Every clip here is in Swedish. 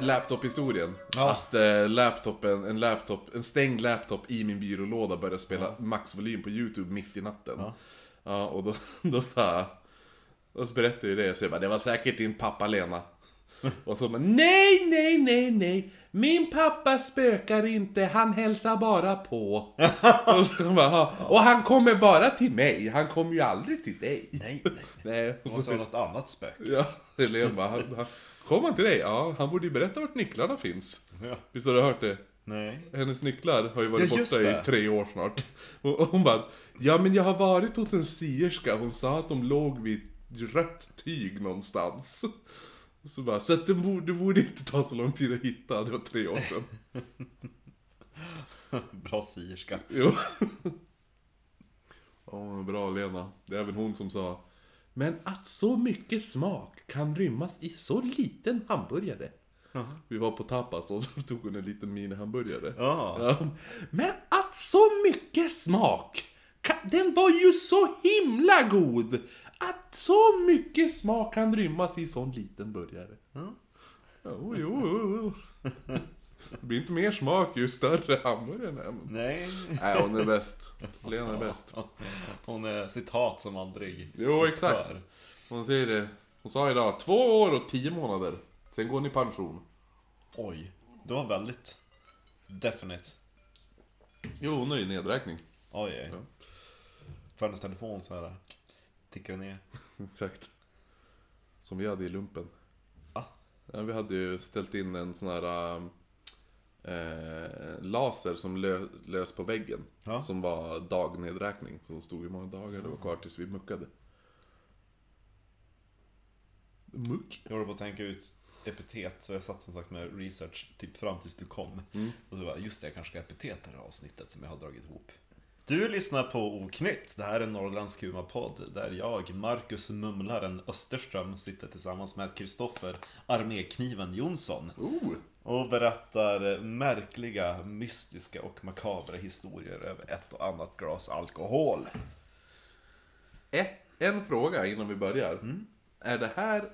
laptop-historien. Ja. Att eh, laptopen, en laptop, en stängd laptop i min byrålåda började spela maxvolym på YouTube mitt i natten. Ja, och då, då bara... Så berättade jag det, så jag bara, det var säkert din pappa Lena. Och så bara, nej, nej, nej, nej. Min pappa spökar inte, han hälsar bara på. och, så bara, och han kommer bara till mig, han kommer ju aldrig till dig. Nej, nej. Nej, och så, måste vara något annat spök. Ja, Helene bara, han, han, kom han till dig? Ja, han borde ju berätta vart nycklarna finns. Ja. Visst har du hört det? Nej. Hennes nycklar har ju varit Ja, borta det. i tre år snart. Och och hon bara, ja men jag har varit hos en sierska, hon sa att de låg vid rött tyg någonstans. Så bara, så att det borde, det borde inte ta så lång tid att hitta, det var tre år sedan. Bra sierska. Jo. Ja, bra Lena. Det är även hon som sa, men att så mycket smak kan rymmas i så liten hamburgare. Vi var på tapas och då tog hon en liten mini-hamburgare. Ja. Ja. Men att så mycket smak! ka- Den var ju så himla god! Att så mycket smak kan rymmas i sån liten burgare. Jo, jo, jo, jo. Det blir inte mer smak ju större hamburgaren är. Nej. Nej, hon är bäst. Lena är bäst. Hon är citat som aldrig Jo, exakt. upphör. Hon säger det. Hon sa idag, två år och tio månader. Sen går ni i pension. Oj. Det var väldigt definite. Jo, hon är ju nedräkning. Oj, oj. Ja. På hennes telefon så här tickar ner. Exakt. Som vi hade i lumpen. Ah. Ja, vi hade ju ställt in en sån här eh, laser som lö, lös på väggen. Ja. Som var dagnedräkning. Som stod hur många dagar det var kvar tills vi muckade. Muck? Jag håller på att tänka ut epitet, så jag satt som sagt med research typ fram tills du kom. Mm. Och så bara, just det, jag kanske ska epitet det här avsnittet som jag har dragit ihop. Du lyssnar på Oknytt. Det här är Norrlands Kuma-podd där jag, Marcus Mumlaren Österström, sitter tillsammans med Kristoffer Armékniven Jonsson Oh! och berättar märkliga, mystiska och makabra historier över ett och annat glas alkohol. Ett, en fråga innan vi börjar. Mm. Är det här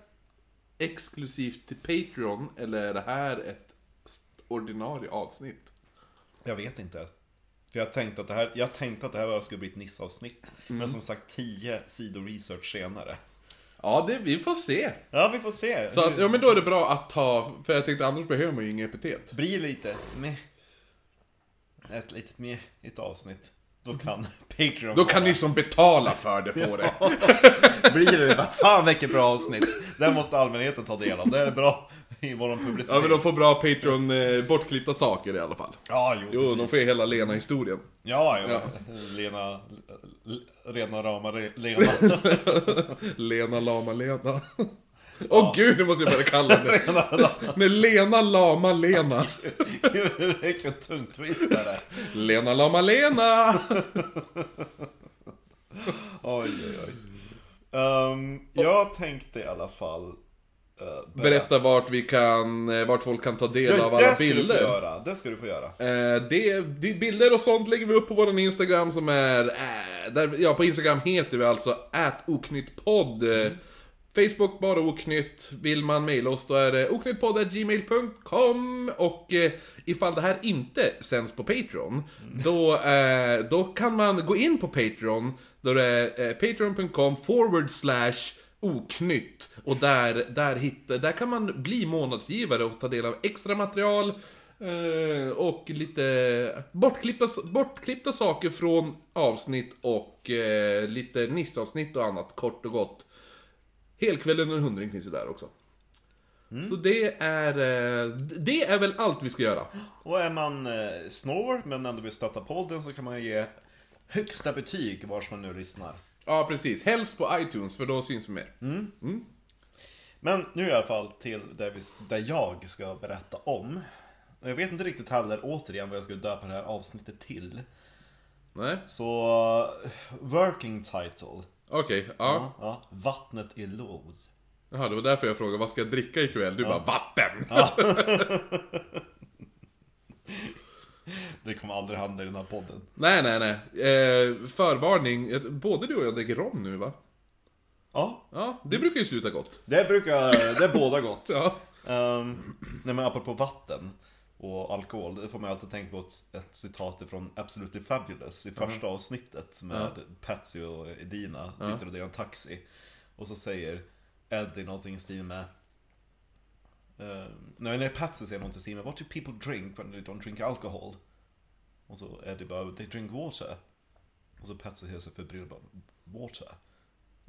exklusivt till Patreon eller är det här ett ordinarie avsnitt? Jag vet inte. För jag tänkte att det här, jag tänkte att det här bara skulle bli ett Nisse-avsnitt. Mm. Men som sagt, 10 sidor research senare. Ja, det, vi får se. Ja, vi får se. Så att, ja men då är det bra att ta, för jag tänkte annars behöver man ju inga epitet. blir lite med ett litet med ett avsnitt. Då kan Patreon Då kan ni som betalar för det få det. Blir det, vad fan vilket bra avsnitt! Det måste allmänheten ta del av, det är bra i våran publicering. Ja men de får bra Patreon eh, bortklippta saker i alla fall. Ja, jo, Jo, precis. de får ju hela Lena-historien. Ja, jo. Ja. Lena... L- rena rama Re- Lena. Lena Lama Lena. Åh gud, det måste jag börja kalla henne. Nej, Lena Lama Lena. Vilken tung twist är det. Lena Lama Lena. Oj, oj, oj. Ehm, jag tänkte i alla fall... eh, Berätta vart vi kan, eh, vart folk kan ta del Ja, av alla det ska bilder. göra. Det ska du få göra. Eh, det, det, bilder och sånt lägger vi upp på vår Instagram som är... Eh, där, ja, på Instagram heter vi alltså oknyttpodd. Eh, Facebook bara oknytt. Vill man mejla oss då är det oknyttpodd.gmail.com Och eh, ifall det här inte sänds på Patreon, då, eh, då kan man gå in på Patreon. Då det är eh, patreon.com forward slash oknytt. Och där, där, hitta, där kan man bli månadsgivare och ta del av extra material. Eh, och lite bortklippta, bortklippta saker från avsnitt och eh, lite nissavsnitt och annat, kort och gott. Helkvällen en hundring finns ju där också. Så det är, eh, det är väl allt vi ska göra. Och är man eh, snår men ändå vill stötta podden så kan man ge högsta betyg vars man nu lyssnar. Ja, precis. Helst på iTunes, för då syns vi mer. Men nu i alla fall till det, vi, det jag ska berätta om. Och Jag vet inte riktigt heller återigen vad jag skulle döpa det här avsnittet till. Nej, Så, eh, working title. Okej. ja. Ja, vattnet i låd. Jaha, det var därför jag frågade vad ska jag dricka ikväll? Du bara vatten! Det kommer aldrig hända i den här podden. nej, nej, nej. Eh, förvarning. Både du och jag dricker rom nu va? Ja, Ja, det brukar ju sluta gott. det brukar, det är båda gott. Ja. Um, nej men apropå vatten och alkohol, det får man alltid tänka på ett, ett citat från Absolutely Fabulous i första avsnittet med Patsy och Edina sitter och delar en taxi. Och så säger Eddie någonting i stil med uh, Nej, nej, Patsy säger någonting i stil med What do people drink when they don't drink alcohol? Och så Eddie bara They drink water. Och så Patsy ser sig förbryllad bara Water?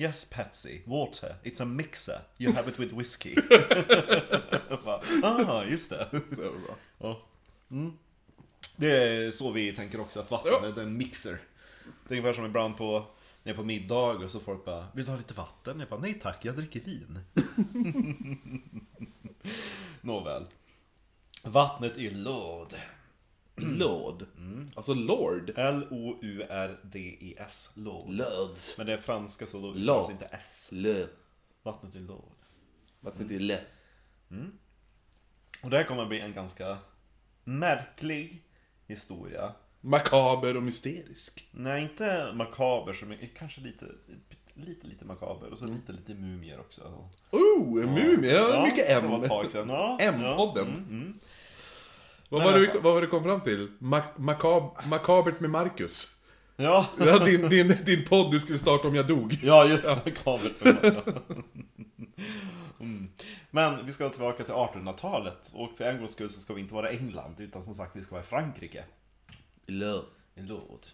Yes Patsy, water. It's a mixer. You have it with whiskey. bara, ah, just det. Det var bra. Ja. Mm. Det är så vi tänker också, att vatten Ja. är en mixer. Det är ungefär som ibland på, när jag är på middag och så folk bara Vill du ha lite vatten? Jag bara nej tack, jag dricker vin. Nåväl. Vattnet är Lord. Lord. Alltså Lord. L-O-U-R-D-E-S. Lord. Lords. Men det är franska så då uttalas inte S. Lö. Vattnet är Lord. Vattnet är lä. Och det här kommer bli en ganska märklig historia. Makaber och mysterisk. Nej, inte makaber, som är, kanske lite, lite, lite makaber och så lite, lite mumier också. Oh, en mumie! Ja, mycket M. M-podden. Ja, mm, mm. Vad, var vi- vad var det kom fram till? Mak- makab- makabert med Marcus. ja. Ja, din, din, din podd du skulle starta om jag dog. ja just det, makaber. mm. Men vi ska tillbaka till 1800-talet och för en gångs skull så ska vi inte vara i England utan som sagt vi ska vara i Frankrike. I Lod.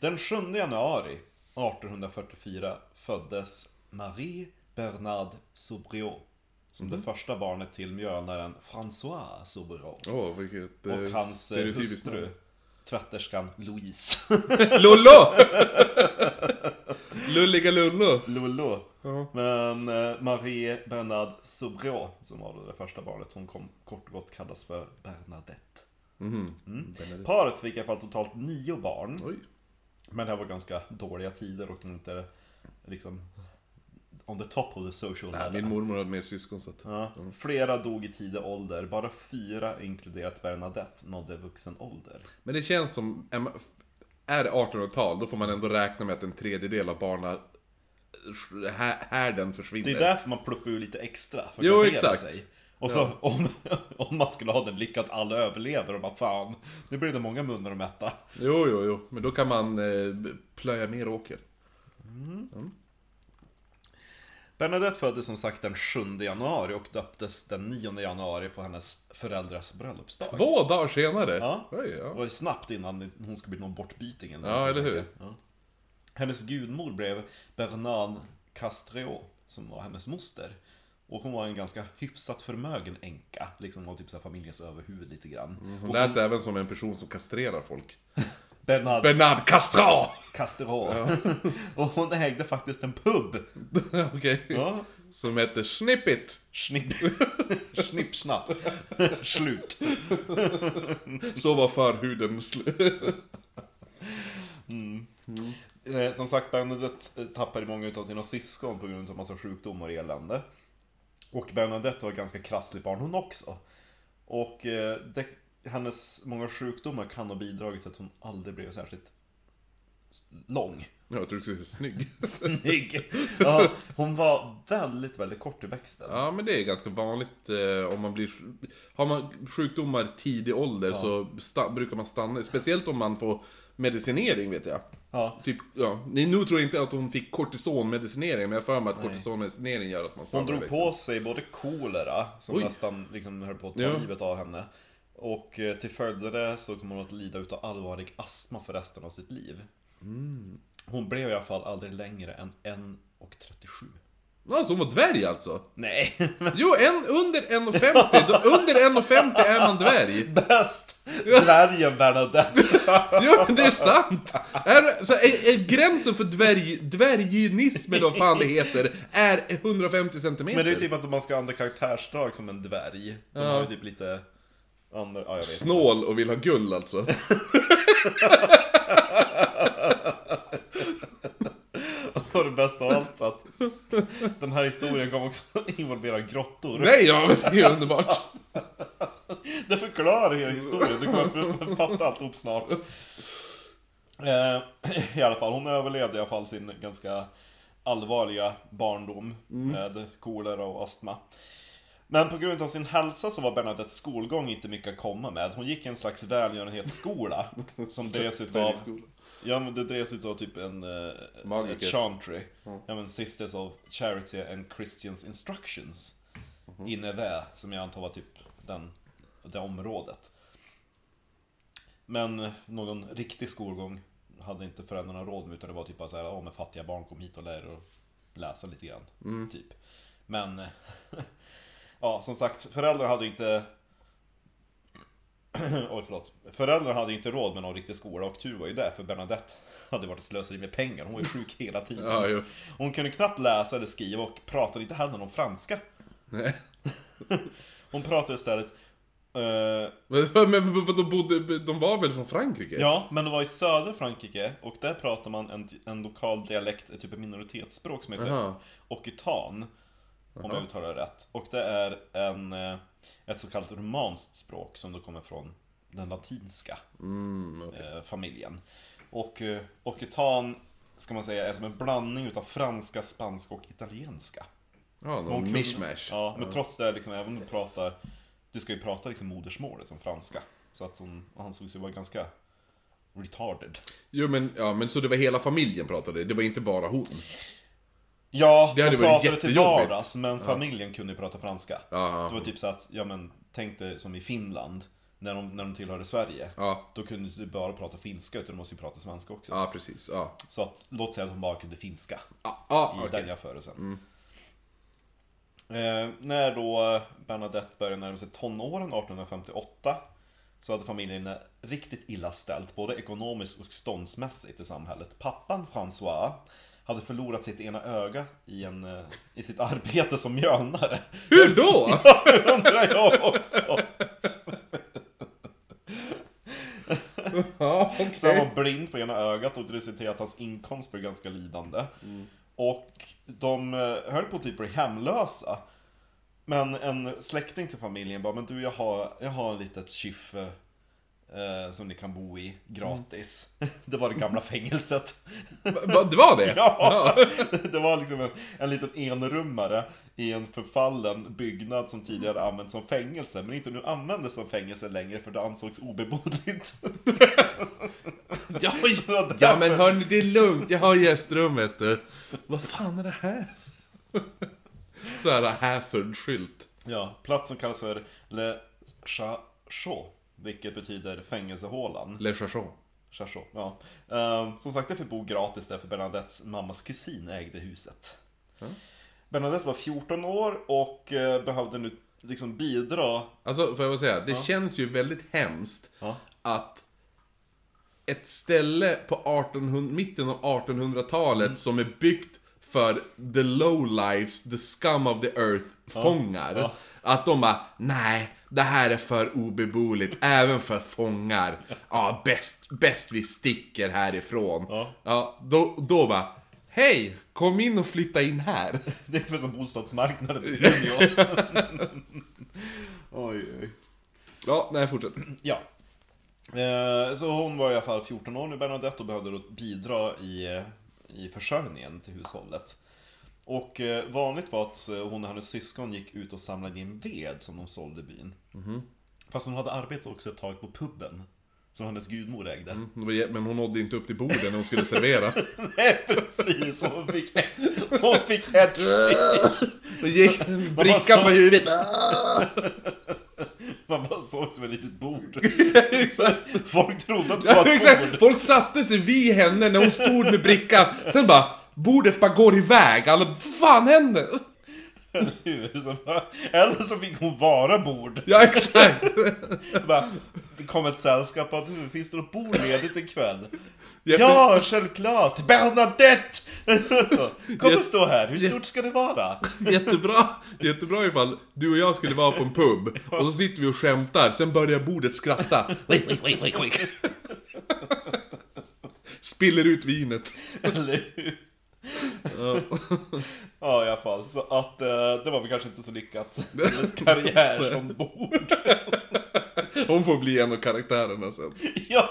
Den 7 januari 1844 föddes Marie Bernard Sobriot som det första barnet till mjölnaren François Sobriot Åh, vilket och eh, hans eh, hustru tvätterskan Louise. Lollo! Lulliga Lullo. Lollo. Ja. Men eh, Marie Bernard Sobriot, som var det första barnet, hon kom kort och gott kallas för Bernadette. Mhm. Mm. Paret fick i alla fall totalt nio barn. Oj. Men det här var ganska dåliga tider och inte liksom on the top of the social Nej, min mormor hade mer syskon så att... Ja, flera dog i tidig ålder, bara fyra inkluderat Bernadette nådde vuxen ålder. Men det känns som... är det 1800-tal, då får man ändå räkna med att en tredjedel av barna... här- Härden försvinner. Det är därför man plockar ur lite extra, för att Jo, exakt. sig. Och så om, om man skulle ha den lyckan att alla överlever och bara fan, nu blir det många munnar att mätta. Jo, jo, jo. Men då kan man eh, plöja mer åker. Bernadette föddes som sagt den 7 januari och döptes den 9 januari på hennes föräldrars bröllopsdag. Två dagar senare? Ja. Oj, Det ja. var ju snabbt innan hon skulle bli någon bortbyting eller Ja, eller hur? Ja. Hennes gudmor blev Bernard Castreau, som var hennes moster. Och hon var en ganska hyfsat förmögen änka, liksom var typ så familjens överhuvud lite grann. Hon lät även som en person som kastrerar folk. Bernard Bernard Castra! Castreau. och hon ägde faktiskt en pub. Okej. Ja. Som heter Snippit. Snipp, snipp snapp. Slut. Så var förhuden sl- Eh, som sagt, Bernadette eh, tappade många av sina syskon på grund av massa sjukdomar och elände. Och Bernadette var ett ganska krassligt barn hon också. Och eh, det, hennes många sjukdomar kan ha bidragit till att hon aldrig blev särskilt lång. Ja, jag tror du skulle säga snygg. Snygg! Ja, hon var väldigt, väldigt kort i växten. Ja, men det är ganska vanligt eh, om man blir... Har man sjukdomar tidig ålder så sta- brukar man stanna. Speciellt om man får medicinering vet jag. Ja. Typ, ja. Nu tror jag inte att hon fick kortisonmedicinering, men jag för mig att kortisonmedicinering gör att man stannar Hon drog på sig både kolera, som Oj. nästan liksom höll på att ta Ja. livet av henne. Och eh, till följd av det så kommer hon att lida utav allvarlig astma för resten av sitt liv. Mm. Hon blev i alla fall aldrig längre än 1,37. Ja, så hon var dvärg alltså? Nej, Jo, en, under 1,50. Då- Under 1,50 är man dvärg. bäst! Dvärgen Bernadette. Jo, men det är sant! Är, så är, är gränsen för dvärg, dvärginism, eller vad fan det heter, är 150 centimeter. Men det är typ att man ska ha andra karaktärsdrag som en dvärg. De Ja. har ju typ lite andra, ja. Snål och vill ha guld alltså. Och det bästa av allt att den här historien kommer också involvera grottor. Nej, ja, men det är underbart. Det förklarar hela historien, du kommer att fatta alltihop snart. Eh, I alla fall, hon överlevde i alla fall sin ganska allvarliga barndom med kolera och astma. Men på grund av sin hälsa så var Bernadettes skolgång inte mycket att komma med. Hon gick i en slags välgörenhetsskola. som drevs utav... Ja men det drevs utav typ en... Magiker. ett chantry. Ja men Sisters of Charity and Christians Instructions. I Neve, som jag antar var typ den, det området. Men någon riktig skolgång hade inte föräldrarna råd med utan det var typ bara såhär, ja men fattiga barn kom hit och lär er att läsa lite grann. Typ. Men, ja som sagt, föräldrar hade inte Oj förlåt. Föräldrar hade inte råd med någon riktig skola och tur var ju det för Bernadette hade varit slöseri med pengar. Hon var ju sjuk hela tiden. Ja, jo. Hon kunde knappt läsa eller skriva och pratade inte heller någon franska. Nej. Hon pratade istället eh, Men, men vadå, bodde, de var väl från Frankrike? Ja, men det var i södra Frankrike och där pratar man en, en lokal dialekt, ett typ av minoritetsspråk som heter Jaha. occitan. Om jag uttalar det rätt. Och det är en, eh, ett så kallat romanskt språk som då kommer från den latinska Mm, okej. eh, familjen. Och eh, occitan, ska man säga, är som en blandning utav franska, spanska och italienska. Ja, någon kunde- mishmash. Ja, men trots det, liksom, även om du pratar Du ska ju prata liksom modersmålet som franska Så att hon, han såg sig vara ganska Retarded Jo men, ja men så det var hela familjen pratade, det var inte bara hon? Ja, Det hade de varit pratade till vardags Men familjen kunde ju prata franska. Ja, Det var typ så att, ja men Tänk dig som i Finland När de, när de tillhörde Sverige. Ja, Då kunde du bara prata finska utan du måste ju prata svenska också. Ja precis. Ja, Så att, låt säga att hon bara kunde finska. Ja, ja i okej. den jämförelsen. Eh, när då Bernadette började närma sig tonåren 1858 så hade familjen riktigt illa ställt, både ekonomiskt och ståndsmässigt i samhället. Pappan François hade förlorat sitt ena öga i, en, eh, i sitt arbete som mjölnare. Hur då? Det undrar jag också! ja, okej. Så han var blind på ena ögat och det resulterade i att hans inkomst blev ganska lidande. Och de eh, höll på att typ bli hemlösa. Men en släkting till familjen bara, men du jag har, jag har ett litet kyffe eh, som ni kan bo i gratis. Det var det gamla fängelset. Va, det var det? Ja, det var liksom en, en liten enrummare i en förfallen byggnad som tidigare använts som fängelse, men inte nu användes som fängelse längre för det ansågs obeboeligt. Ja, var ja men hörni, det är lugnt, jag har gästrummet du. Vad fan är det här? Så här hazard-skylt. Ja, platsen kallas för Le Chachot, vilket betyder fängelsehålan. Le Chachon. Chachot, ja. Ehm, som sagt, det fick bo gratis där för Bernadettes mammas kusin ägde huset. Bernadette var 14 år och eh, behövde nu liksom bidra. Alltså, får jag bara säga, det känns ju väldigt hemskt Ja. att ett ställe på 1800, mitten av 1800-talet Mm. som är byggt för the low lives, the scum of the earth fångar. ja. Att de bara, nej, det här är för obeboeligt, även för fångar. Ja, bäst, bäst vi sticker härifrån. Ja. Ja, då, då bara, hej, kom in och flytta in här. Det är för som bostadsmarknaden i Umeå. oj, oj. Ja, nej, fortsätt. Ja. Eh, så hon var i alla fall 14 år nu, Bernadette, och behövde då bidra i, eh, i försörjningen till hushållet. Och eh, vanligt var att eh, hon och hennes syskon gick ut och samlade in ved som de sålde i byn. Fast hon hade arbetat också ett tag på puben. Som hennes gudmor ägde. Jä- Men hon nådde inte upp till bordet när hon skulle servera. Nej precis, hon fick, hon fick ett Och gick brickan på huvudet. Man bara såg som ett litet bord. Folk trodde att det var ett bord. Folk satte sig vid henne när hon stod med brickan. Sen bara, bordet bara går iväg. Alla, vad fan händer? Eller? Så fick hon vara bord. Ja, exakt. Bara, det kom ett sällskap att "Du, finns det något bord ledigt ikväll? Jätte- Ja, självklart! Bernadette! Så, kom och stå här, hur stort ska det vara? Jättebra. Jättebra ifall du och jag skulle vara på en pub. Och så sitter vi och skämtar. Sen börjar bordet skratta. Spiller ut vinet. Eller hur? Ja, i alla fall. Så att eh, det var väl kanske inte så lyckat. Hennes karriär som bord. Hon får bli en av karaktärerna sen. Ja!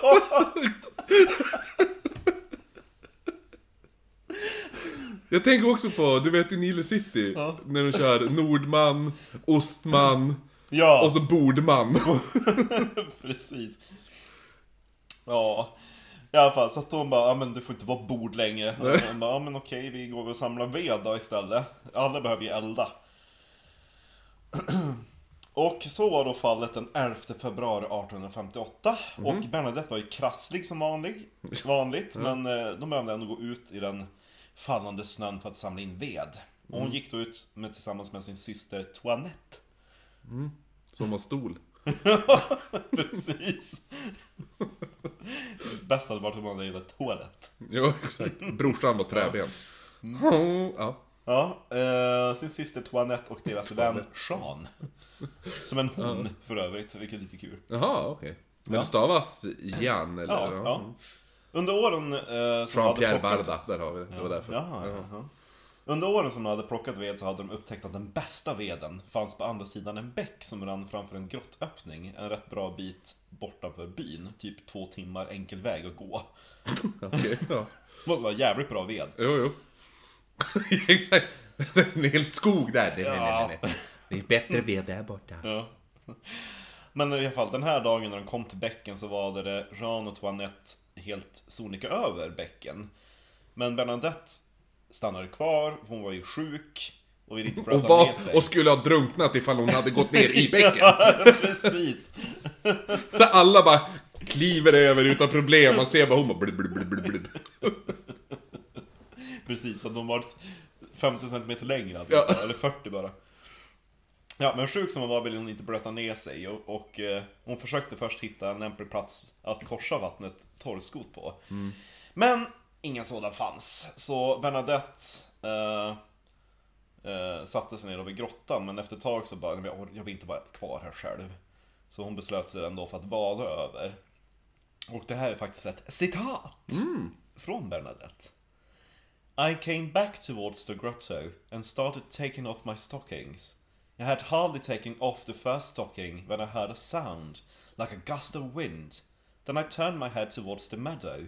Jag tänker också på, du vet i Nile City, Ja. när de kör Nordman, Ostman Ja, och så Bordman. precis. Ja, i alla fall så att hon bara, ja men du får inte vara bord längre. Och hon bara, ja men okej, vi går och samlar ved då istället. Alla behöver ju elda. Och så var då fallet den 11 februari 1858 Och Bernadette var ju krasslig som vanlig, vanligt Men eh, de behövde ändå gå ut i den fallande snön för att samla in ved Och hon gick då ut med, tillsammans med sin syster Toinette Som var stol. Precis Bäst hade varit om man hade hetat toalett Jo, exakt. Brorsan var träben. Ja. Ja, eh, sin syster Toinette och deras vän Jean Som en hon för övrigt, vilket är lite kul Jaha, okej. Men Ja. det stavas Jan eller? Ja, ja. Under åren eh, som Jean-Pierre hade plockat... Barda, där har vi det. Det var därför. Ja, ja, ja. Under åren som de hade plockat ved så hade de upptäckt att den bästa veden fanns på andra sidan en bäck som rann framför en grottöppning en rätt bra bit bortanför byn. Typ två timmar enkel väg att gå. Okej, ja. Måste vara jävligt bra ved. Jo, jo. Exakt. Det är en hel skog där. Nej, nej, nej, nej. Det är bättre ved där borta. Ja. Men i alla fall, den här dagen när de kom till bäcken så var det Jean och Toinette helt sonika över bäcken. Men Bernadette stannade kvar, hon var ju sjuk och ville inte Och, blöta var, ner sig. och skulle ha drunknat ifall hon hade gått ner i bäcken. Ja, precis. Där alla bara kliver över utan problem. Man ser bara hon bara blub, blub, blub, blub. Precis, att de varit 50 cm längre, Ja. eller 40 bara. Ja, men sjuk som hon var ville hon inte blöta ner sig och, och eh, hon försökte först hitta en lämplig plats att korsa vattnet torrskot på. Men ingen sådan fanns, så Bernadette eh, eh, satte sig ner vid grottan, men efter ett tag så bara, "Nej, men jag, jag vill inte vara kvar här själv. Så hon beslöt sig ändå för att bada över. Och det här är faktiskt ett citat från Bernadette. I came back towards the grotto and started taking off my stockings. I had hardly taken off the first stocking when I heard a sound, like a gust of wind. Then I turned my head towards the meadow.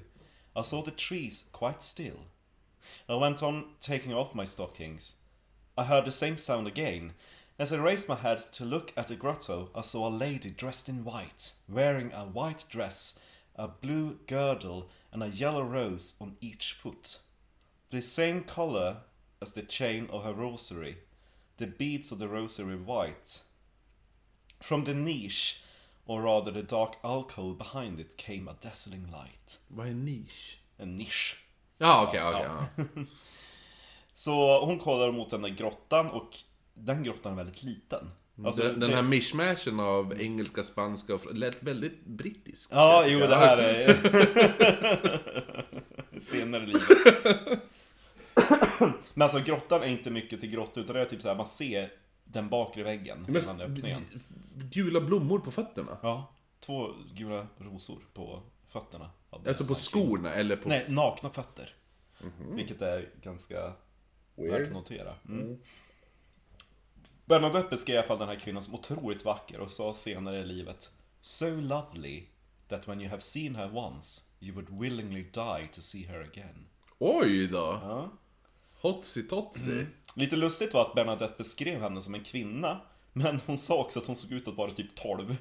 I saw the trees quite still. I went on taking off my stockings. I heard the same sound again. As I raised my head to look at the grotto, I saw a lady dressed in white, wearing a white dress, a blue girdle, and a yellow rose on each foot. The same color as the chain of her rosary, the beads of the rosary white. From the niche, or rather the dark alcove behind it, came a dazzling light. Vad är nisch? En nisch. Ja, okej, okej. ja. Så hon kollar mot den där grottan och den grottan är väldigt liten. Alltså, Den, den det- här mishmashen av engelska, spanska och lät väldigt brittisk. Ja, jo det här är... Senare i livet. Men alltså grottan är inte mycket till grotta utan det är typ så här man ser den bakre väggen Men innan öppningen. Gula blommor på fötterna? Ja, två gula rosor på fötterna. Alltså på skorna eller på... Nej, nakna fötter. Vilket är ganska Weird. värt att notera. Mm. Bernadette beskrev i alla fall den här kvinnan som otroligt vacker och sa senare i livet So lovely that when you have seen her once you would willingly die to see her again. Oj då! Ja. Hotsi totsi. Lite lustigt var att Bernadette beskrev henne som en kvinna Men hon sa också att hon såg ut att vara typ 12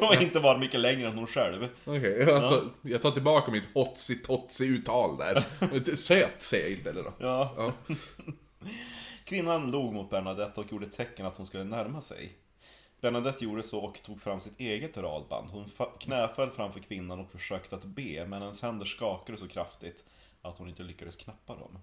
Och inte var mycket längre än hon själv Okej, alltså, jag tar tillbaka mitt hotsi totsi uttal där. Söt säger jag istället då. Ja. Ja. Kvinnan log mot Bernadette och gjorde tecken att hon skulle närma sig. Bernadette gjorde så och tog fram sitt eget radband. Hon knäföll framför kvinnan och försökte att be, men hennes händer skakade så kraftigt att hon inte lyckades knappa dem.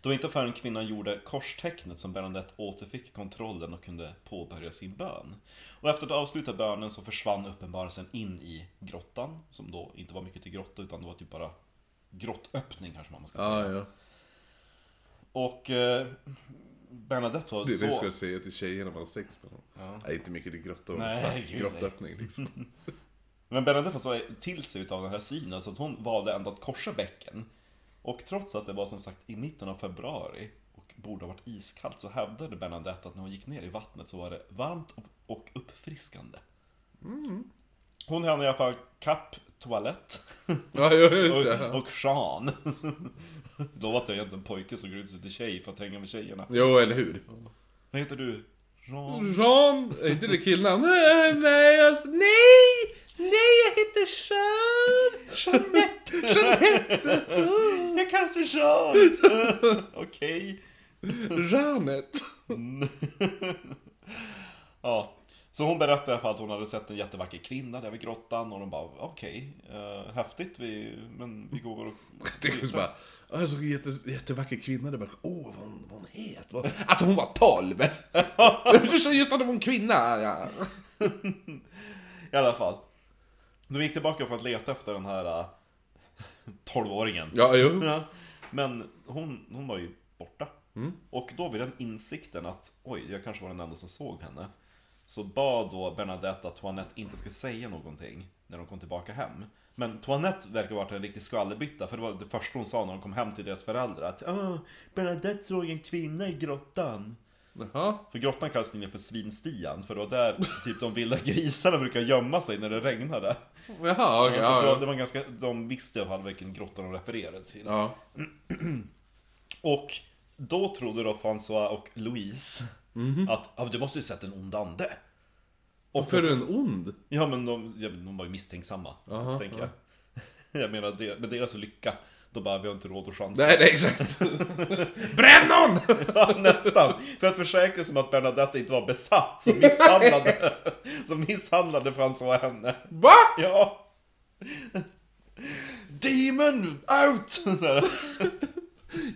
Det var inte förrän kvinnan gjorde korstecknet som Bernadette återfick kontrollen och kunde påbörja sin bön. Och efter att avsluta bönen så försvann uppenbarelsen in i grottan, som då inte var mycket till grotta utan det var typ bara grottöppning kanske man ska säga. Ja, ja. Och eh, Bernadette var Det är det jag så... ska säga till tjejer när man har sex med dem. Ja. Nej, inte mycket till grotta. Nej, gud, Grottöppning liksom. Men Bernadette var så till sig av den här synen så att hon valde ändå att korsa bäcken. Och trots att det var som sagt i mitten av februari och borde ha varit iskallt så hävdade Bernadette att när hon gick ner i vattnet så var det varmt och- uppfriskande. Hon hann i alla fall kapp toalett Ja, just det. och, och Jean. Att jag är egentligen pojke som ut sig till tjej för att hänga med tjejerna. Jo, eller hur? Vad heter du? Jean? Jean, är inte det killnamn? Nej, nej, alltså, nej! Nej, jag heter Jean! Jeanette! Jeanette! Jag kallas för Jean! Okej. Jeanette! Ja. Så hon berättade i alla fall att hon hade sett en jättevacker kvinna där vid grottan och de bara okej, eh, häftigt, vi, men vi går och... Det bara, "Ja, jag såg en jätte, jättevacker kvinna där bara, åh vad hon, vad hon het, vad... Att hon var 12! Du sa just att hon var en kvinna! Ja. I alla fall. De gick tillbaka för att leta efter den här äh, 12-åringen. Ja, jo. Ja. Men hon, hon var ju borta. Och då vid den insikten att oj, jag kanske var den enda som såg henne. Så bad då Bernadette att Toinette inte skulle säga någonting när de kom tillbaka hem. Men Toinette verkar ha varit en riktig skvallerbytta, för det var det första hon sa när de kom hem till deras föräldrar. Att Bernadette såg en kvinna i grottan. Jaha. För grottan kallas nämligen för Svinstian, för det var där typ de vilda grisarna brukar gömma sig när det regnade. Jaha, okej. så ja, det var ganska, de visste i alla fall vilken grotta de refererade till. ja. Och då trodde då François och Louise Mhm. att ah, du måste ju sett en ond ande. Och För är den ond? Ja men de, ja, de var ju misstänksamma, Aha, tänker jag. Jag menar, med deras lycka, då bara vi har inte råd att chansa. Nej, nej, exakt. Bränn någon! Ja, nästan. För att försäkra sig om att Bernadette inte var besatt som misshandlade, som misshandlade François henne. Va? Ja! Demon out!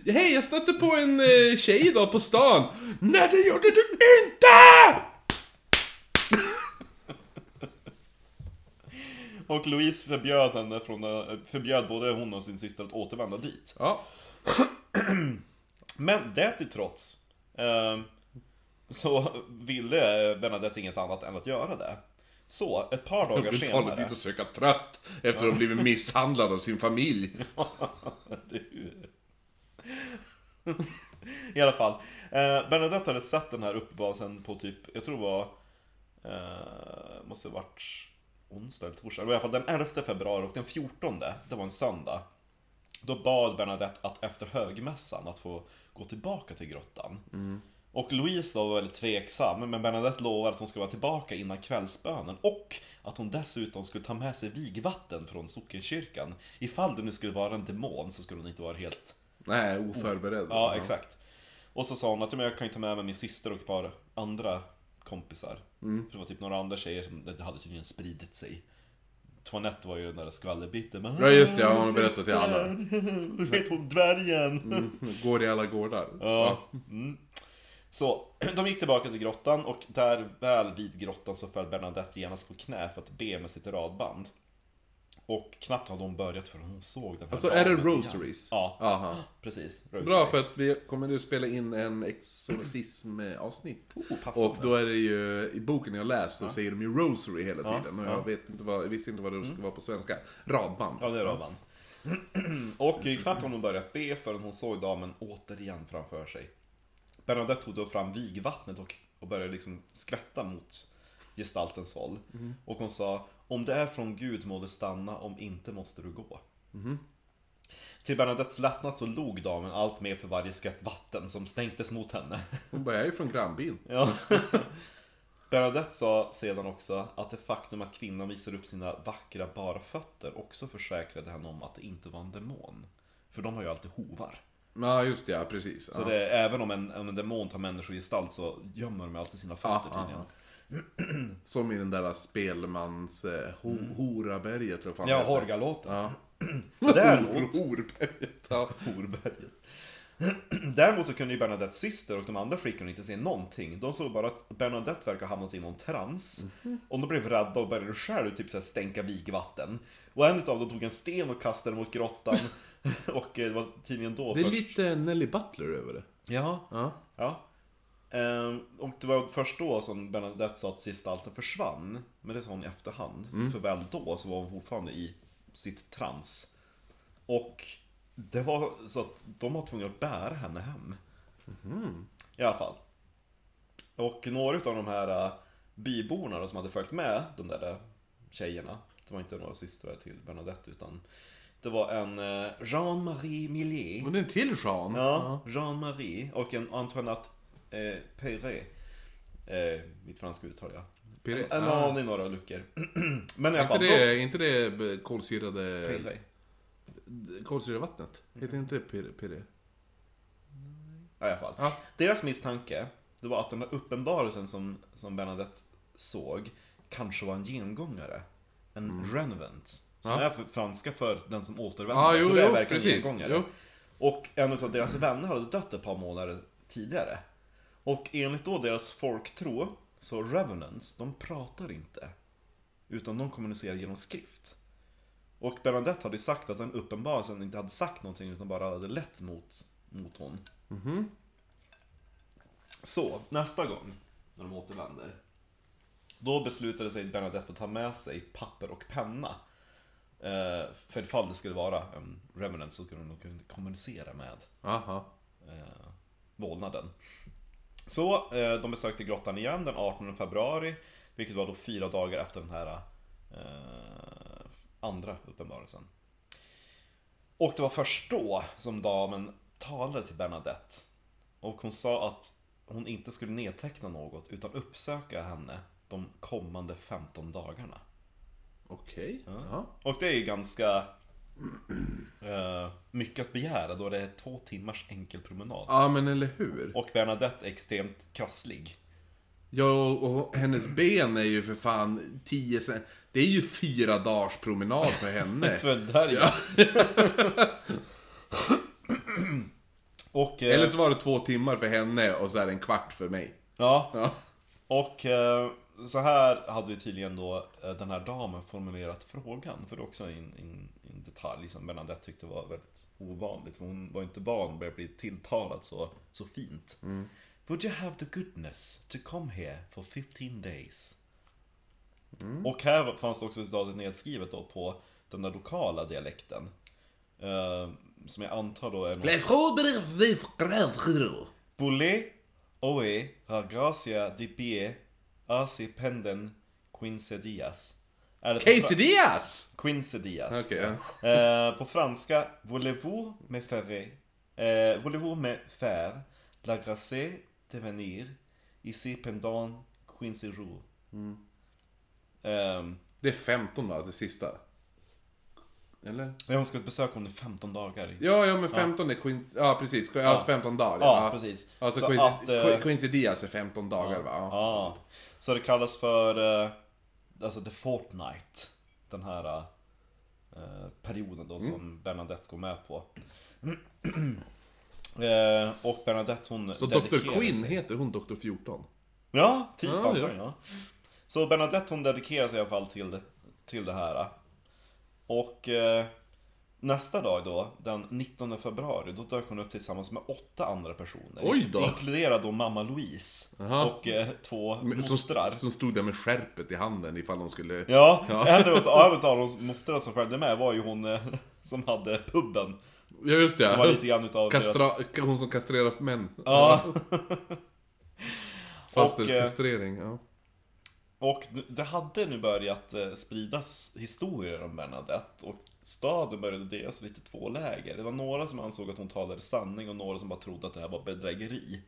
Hej, jag stötte på en eh, tjej idag på stan. Nej, det gjorde du inte! Och Louise förbjöd henne från, förbjöd både hon och sin syster att återvända dit. Ja. Men det till trots, eh, så ville Bernadette inget annat än att göra det. Så, ett par dagar senare... farligt dit och söka tröst efter att ha blivit misshandlad av sin familj. I alla fall. Eh, Bernadette hade sett den här uppbasen på typ, jag tror det var... Eh, måste ha varit onsdag eller torsdag. I alla fall den 11 februari och den 14, det var en söndag. Då bad Bernadette att efter högmässan att få gå tillbaka till grottan. Och Louise då var väldigt tveksam, men Bernadette lovar att hon ska vara tillbaka innan kvällsbönen och att hon dessutom skulle ta med sig vigvatten från sockenkyrkan. Ifall det nu skulle vara en demon så skulle hon inte vara helt Nej, oförberedd. Ja, exakt. Och så sa hon att "Ja, men jag kan ju ta med mig min syster och ett par andra kompisar. För det var typ några andra tjejer som det hade tydligen spridit sig. Toinette var ju den där skvallerbytten. Men, Ja, just det, ja, hon berättade till alla. Du vet hon dvärgen. Går i alla gårdar. Ja. Mm. Så, de gick tillbaka till grottan och där väl vid grottan så föll Bernadette genast på knä för att be med sitt radband. Och knappt hade hon börjat förrän hon såg den här Alltså, är det damen igen. rosaries? Ja, Aha. precis. Rosary. Bra, för att vi kommer nu spela in en exorcism-avsnitt. Oh, passande. Och då är det ju, i boken jag läst så säger de ju rosary hela tiden. Och ja. jag vet inte vad, jag visste inte vad det skulle vara på svenska. Radband. Ja, det är radband. och knappt hade hon börjat be förrän hon såg damen återigen framför sig. Bernadette tog då fram vigvattnet och, och började liksom skvätta mot gestaltens håll. Och hon sa, om det är från Gud må det stanna, om inte måste du gå. Till Bernadettes lättnad så log damen allt mer för varje skvätt vatten som stänktes mot henne. Hon bara, jag är ju från grannbyn. Ja. Bernadette sa sedan också att det faktum att kvinnan visar upp sina vackra bara fötter också försäkrade henne om att det inte var en demon. För de har ju alltid hovar. Ja, just det, ja, precis. Så ja. det, även om en, om en demon tar människogestalt så gömmer de alltid sina fötter Ja, tydligen. Som i den där spelmans eh, ho, Horaberget, eller vad fan Ja, det heter. Horgalåten. Ja. Däremot, Horberget, ja. Horberget. Däremot så kunde ju Bernadettes syster och de andra flickorna inte se någonting. De såg bara att Bernadette verkar ha hamnat i någon trans. Och de blev rädda och började själv typ så här stänka vigvatten. Och en av dem tog en sten och kastade mot grottan. och eh, det var tydligen då Det är först... lite Nelly Butler över det. Ja, Ja. ja. Ehm, och det var först då som Bernadette sa att gestalten försvann. Men det sa hon i efterhand. För väl då så var hon fortfarande i sitt trans. Och det var så att de var tvungna att bära henne hem. I alla fall. Och några av de här äh, byborna då, som hade följt med de där äh, tjejerna. Det var inte några systrar till Bernadette utan Det var en eh, Jean-Marie Millier. Men det är en till Jean. Ja, Jean-Marie och en Antoinette eh, Perret. Eh, mitt franska uttal ja. En Ja. aning några luckor. Men i Är alla fall. inte då- det, inte det kolsyrade... Perret. Kolsyrevattnet? Heter inte det piré? Ja, i alla fall. Ja. Deras misstanke, det var att den här uppenbarelsen som, som Bernadette såg kanske var en gengångare. En renevent. Som Mm. Ja. är franska för den som återvänder. Ja, jo, så det är jo, verkligen en gengångare. Jo. Och en av deras vänner hade dött ett par månader tidigare. Och enligt då deras folktro, så revenants, de pratar inte. Utan de kommunicerar genom skrift. Och Bernadette hade ju sagt att den uppenbarelsen inte hade sagt någonting utan bara hade lett mot, mot hon. Så, nästa gång när de återvänder. Då beslutade sig Bernadette att ta med sig papper och penna. Eh, för ifall det skulle vara en revenant så kunde de kunna kommunicera med Aha. eh, vålnaden. Så eh, de besökte grottan igen den 18 februari, vilket var då fyra dagar efter den här eh, andra uppenbarelsen. Och det var först då som damen talade till Bernadette. Och hon sa att hon inte skulle nedteckna något utan uppsöka henne de kommande 15 dagarna. Okej. Ja. Och det är ju ganska eh, mycket att begära då det är två timmars enkel promenad. ja, men eller hur? Och Bernadette är extremt krasslig. Ja, och, och hennes ben är ju för fan 10 cent... Det är ju fyra dagars promenad för henne. För där ja. och, eh, Eller så var det två timmar för henne och så är det en kvart för mig. ja, Ja. och eh, så här hade ju tydligen då den här damen formulerat frågan. För det är också en, en detalj som Bernadette tyckte var väldigt ovanligt. För hon var inte van att börja bli tilltalad så, så fint. Would you have the goodness to come here for 15 days? Och här fanns det också ett radet nedskrivet då på den där lokala dialekten. Eh, som jag antar då är något... Boulé, oe, har gracia di pie, asi penden quince dias. Fra- Quesadillas! Quince dias. Okej, ja. Eh, på franska, voulez-vous me faire, eh, voulez-vous me faire la grâce de venir ici pendant quince jours. Ehm, Det är 15 då, det sista. Eller? ja, hon ska besöka honom i 15 dagar. Ja, ja men 15 är Queens... Ja, precis. Alltså 15 dagar. Ja, precis. Alltså Så Quincy, att, eh, Qu- Quincy Diaz är 15 dagar va? Ja. Ja. Så det kallas för eh, alltså the fortnight. Den här eh, perioden då som Bernadette går med på. eh, och Bernadette hon Så Dr. Quinn sig. heter hon Dr. 14? Ja, typ Ja, antagligen ja. Så Bernadette hon dedikerar sig i alla fall till, till det här. Och eh, nästa dag då, den 19 februari, då dök hon upp tillsammans med åtta andra personer. Oj då. Inkluderad då mamma Louise Jaha. och eh, två Som, mostrar. som stod där med skärpet i handen ifall de skulle... Ja, Ja. en utav de mostrarna som följde med var ju hon eh, som hade puben. Ja, just det. Som var lite grann utav Kastra... deras... Hon som kastrerar män. Ja. Fastighetskastrering, ja. Och det hade nu börjat eh, spridas historier om Bernadette och staden började delas lite två läger. Det var några som ansåg att hon talade sanning och några som bara trodde att det här var bedrägeri.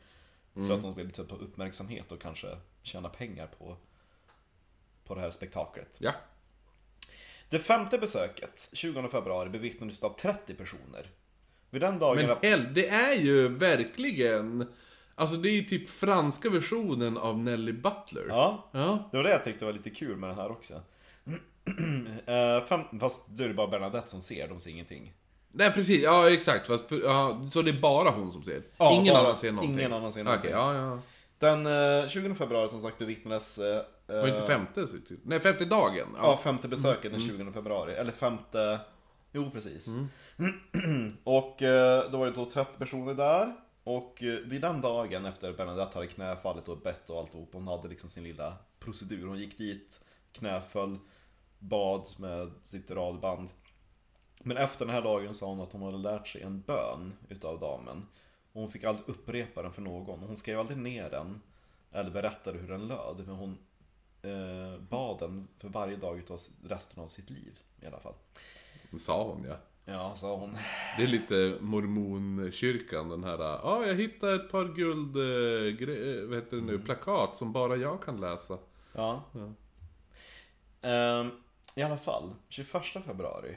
För att hon ville typ ha uppmärksamhet och kanske tjäna pengar på, på det här spektaklet. Ja. Det femte besöket, 20 februari, bevittnades av 30 personer. Vid den dagen... Men hell, det är ju verkligen... Alltså det är ju typ franska versionen av Nelly Butler. Ja, Ja. det var det jag tyckte var lite kul med den här också. Eh, fem, fast då är det bara Bernadette som ser, de ser ingenting. Nej precis, ja exakt. Fast för, ja, så det är bara hon som ser? ingen bara- annan ser någonting? ingen annan ser någonting. ja ja. Den eh, 20 februari som sagt bevittnades... Eh, Var inte femte? typ- Nej, femte dagen? Ja, femte besöket den 20 februari. Eller femte... Jo, precis. och eh, då var det då 30 personer där. Och vid den dagen efter Bernadette hade knäfallit och bett och alltihop, hon hade liksom sin lilla procedur. Hon gick dit, knäföll, bad med sitt radband. Men efter den här dagen sa hon att hon hade lärt sig en bön utav damen. Och hon fick aldrig upprepa den för någon. Hon skrev aldrig ner den. Eller berättade hur den löd. Men hon eh, bad den för varje dag utav resten av sitt liv. I alla fall. Sa hon ja. Ja, sa hon. Det är lite mormonkyrkan den här, ja jag hittade ett par guld, eh, eh, vad heter det nu, plakat som bara jag kan läsa. Ja. Ja. Ehm, I alla fall, 21 februari,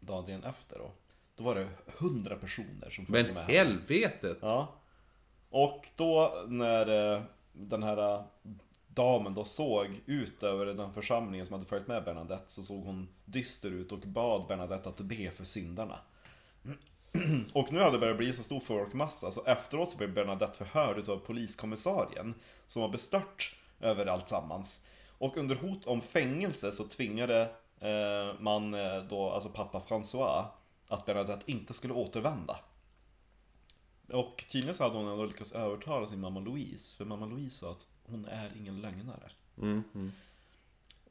dagen efter då. Då var det 100 personer som följde Men med henne. helvetet! Ja. Och då när eh, den här eh, damen då såg ut över den församlingen som hade följt med Bernadette så såg hon dyster ut och bad Bernadette att be för syndarna. Och nu hade det börjat bli så stor folkmassa så efteråt så blev Bernadette förhörd av poliskommissarien som var bestört över allt sammans. Och under hot om fängelse så tvingade eh, man eh, då, alltså pappa François, att Bernadette inte skulle återvända. Och tydligen så hade hon ändå lyckats övertala sin mamma Louise, för mamma Louise sa att hon är ingen lögnare. Mm, mm.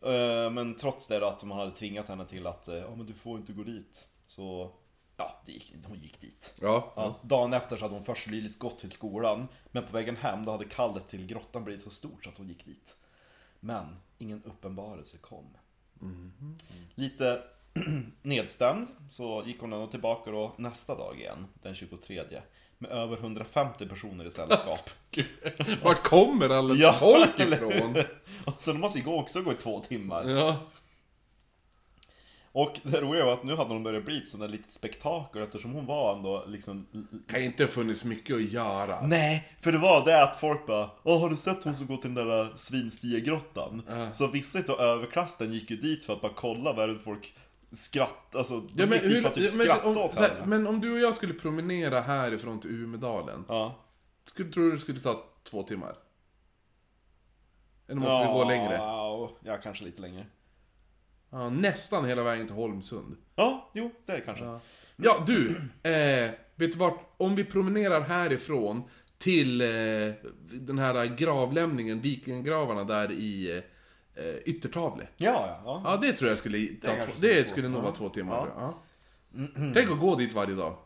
Eh, Men trots det då att man hade tvingat henne till att, eh, ja men du får inte gå dit. Så, ja, gick, hon gick dit. Ja, Ja, dagen efter så hade hon först lydigt gått till skolan, men på vägen hem då hade kallet till grottan blivit så stort så att hon gick dit. Men ingen uppenbarelse kom. Lite nedstämd så gick hon ändå tillbaka då nästa dag igen, den 23. Med över 150 personer i sällskap. Vart kommer alla Ja, folk ifrån? Så de måste ju också gå i två timmar. Ja. Och det roliga var att nu hade hon börjat bli ett sånt där litet spektakel eftersom hon var ändå liksom Kan inte ha funnits mycket att göra. Nej, för det var det att folk bara Åh, har du sett hon som går till den där svinstia-grottan? Ja. Så vissa utav överklassen gick ju dit för att bara kolla vad är det folk skratt, alltså de Ja, men, gick dit hur, för att typ ja, men, skratta om, åt henne. men om du och jag skulle promenera härifrån till Umedalen. Ja. Skulle, tror du det skulle ta två timmar? Eller måste vi gå längre? Ja, ja, kanske lite längre. Ja, nästan hela vägen till Holmsund. Ja, jo, det är det kanske. Ja, ja du, eh, vet du vart? Om vi promenerar härifrån till eh, den här gravlämningen, vikingagravarna där i eh, Yttertavle. Ja, ja, ja. Ja, det tror jag skulle ta kanske två, det skulle nog vara två timmar. Ja. Ja. Tänk att gå dit varje dag.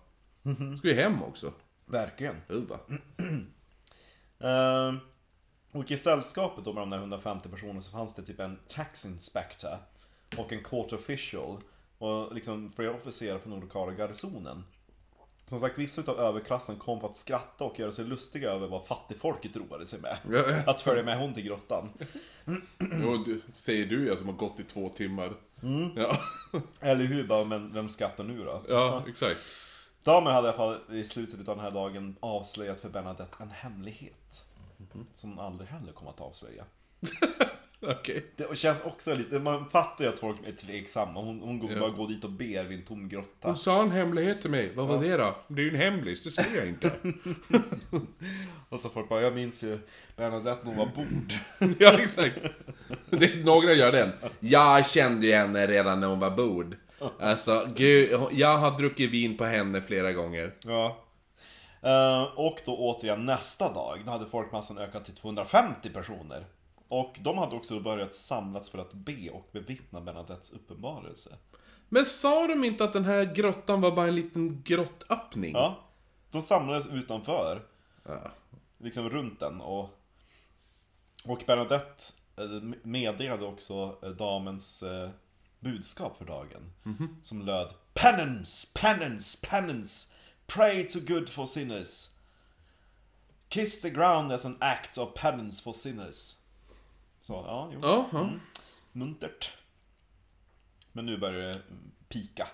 Ska ju hem också. Verkligen. Uh, va? Ehm, och i sällskapet då med de där 150 personerna så fanns det typ en tax inspector och en court official och liksom flera officerare från den lokala garnisonen. Som sagt, vissa utav överklassen kom för att skratta och göra sig lustiga över vad fattigfolket roade sig med. Att följa med hon till grottan. Jo, du, säger du jag som har gått i två timmar. Ja, Eller hur? Bara, men vem skrattar nu då? ja, exakt. Damen hade i alla fall i slutet av den här dagen avslöjat för Bernadette en hemlighet. Som hon aldrig heller kommer att avslöja. Okej. Det känns också lite, man fattar ju att folk är tveksamma. Hon, hon går Ja. bara går dit och ber vid en tom grotta. Hon sa en hemlighet till mig. Vad var det då? Det är ju en hemlis, det säger jag inte. Och så folk bara, jag minns ju Bernadette när hon var bord. ja, exakt. Det, några gör den. Jag kände ju henne redan när hon var bord. Alltså, gud, jag har druckit vin på henne flera gånger. Ja. Eh, och då återigen nästa dag, då hade folkmassan ökat till 250 personer. Och de hade också börjat samlas för att be och bevittna Bernadettes uppenbarelse. Men sa de inte att den här grottan var bara en liten grottöppning? Ja. De samlades utanför, Ja. liksom runt den och... Och Bernadette eh, meddelade också eh, damens eh, budskap för dagen. Som löd Penance, penance, penance Pray to good for sinners Kiss the ground as an act of penance for sinners Så, ja, jo. Ja, ja. Muntert. Men nu börjar det mm, pika.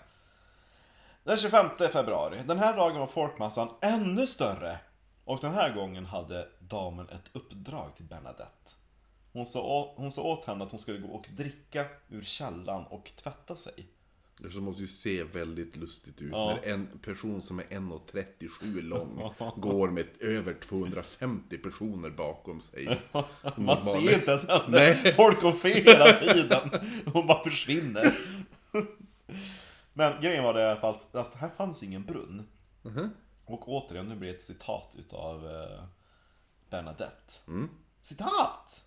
Den 25 februari. Den här dagen var folkmassan ännu större. Och den här gången hade damen ett uppdrag till Bernadette. Hon sa, å- hon sa åt henne att hon skulle gå och dricka ur källan och tvätta sig. Det måste ju se väldigt lustigt ut Ja. när en person som är 1,37 lång går med över 250 personer bakom sig. Man ser ju inte ens henne. Nej. Folk går fel hela tiden. Hon bara försvinner. Men grejen var det i alla fall att här fanns ingen brunn. Och återigen, nu blir det ett citat utav eh, Bernadette. Citat!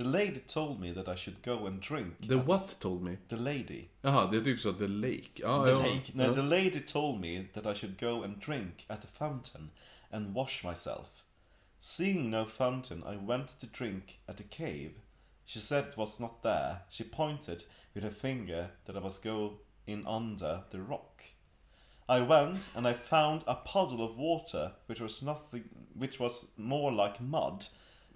The lady told me that I should go and drink. The what told me? The lady. Jaha, det tyckte så the lake. Ja, The ja. lake. No, Ja. the lady told me that I should go and drink at the fountain and wash myself. Seeing no fountain, I went to drink at the cave. She said it was not there. She pointed with her finger that I was go in under the rock. I went and I found a puddle of water which was nothing which was more like mud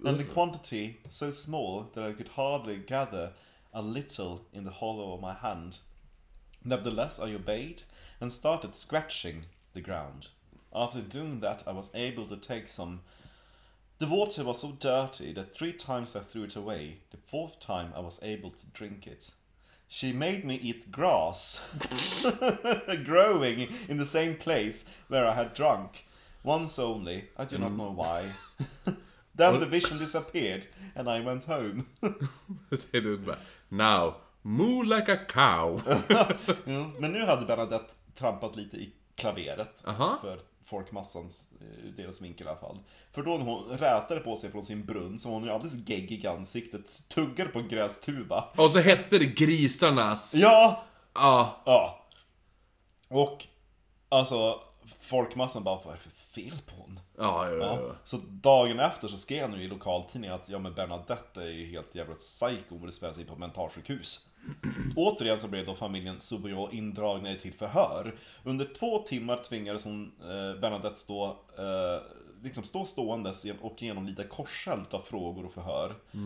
and the quantity so small that I could hardly gather a little in the hollow of my hand. Nevertheless, I obeyed and started scratching the ground. After doing that, I was able to take some. The water was so dirty that three times I threw it away. The fourth time, I was able to drink it. She made me eat grass, growing in the same place where I had drunk. Once only, I do not mm. know why. then the vision disappeared and I went home. Det är du bara, Now, moo like a cow. Jo, men nu hade Bernadette trampat lite i klaveret Aha. för folkmassans, eh, deras vinkel i alla fall. För då när hon rätade på sig från sin brunn så var hon ju alldeles geggig i ansiktet, tuggade på en grästuva. Och så hette det Grisarnas. Ja! Ja. Ja. Och, alltså, folkmassan bara, vad är det för fel på hon? Ja, ja, Ja. ja. Så dagen efter så skrev nu i lokaltidningen att ja men Bernadette är ju helt jävla psycho och det spelar sig på mentalsjukhus. Återigen så blev då familjen Soubrio indragna till förhör. Under två timmar tvingades hon, eh, Bernadette stå, eh, liksom stå ståendes och genomlida korseld av frågor och förhör. Eh,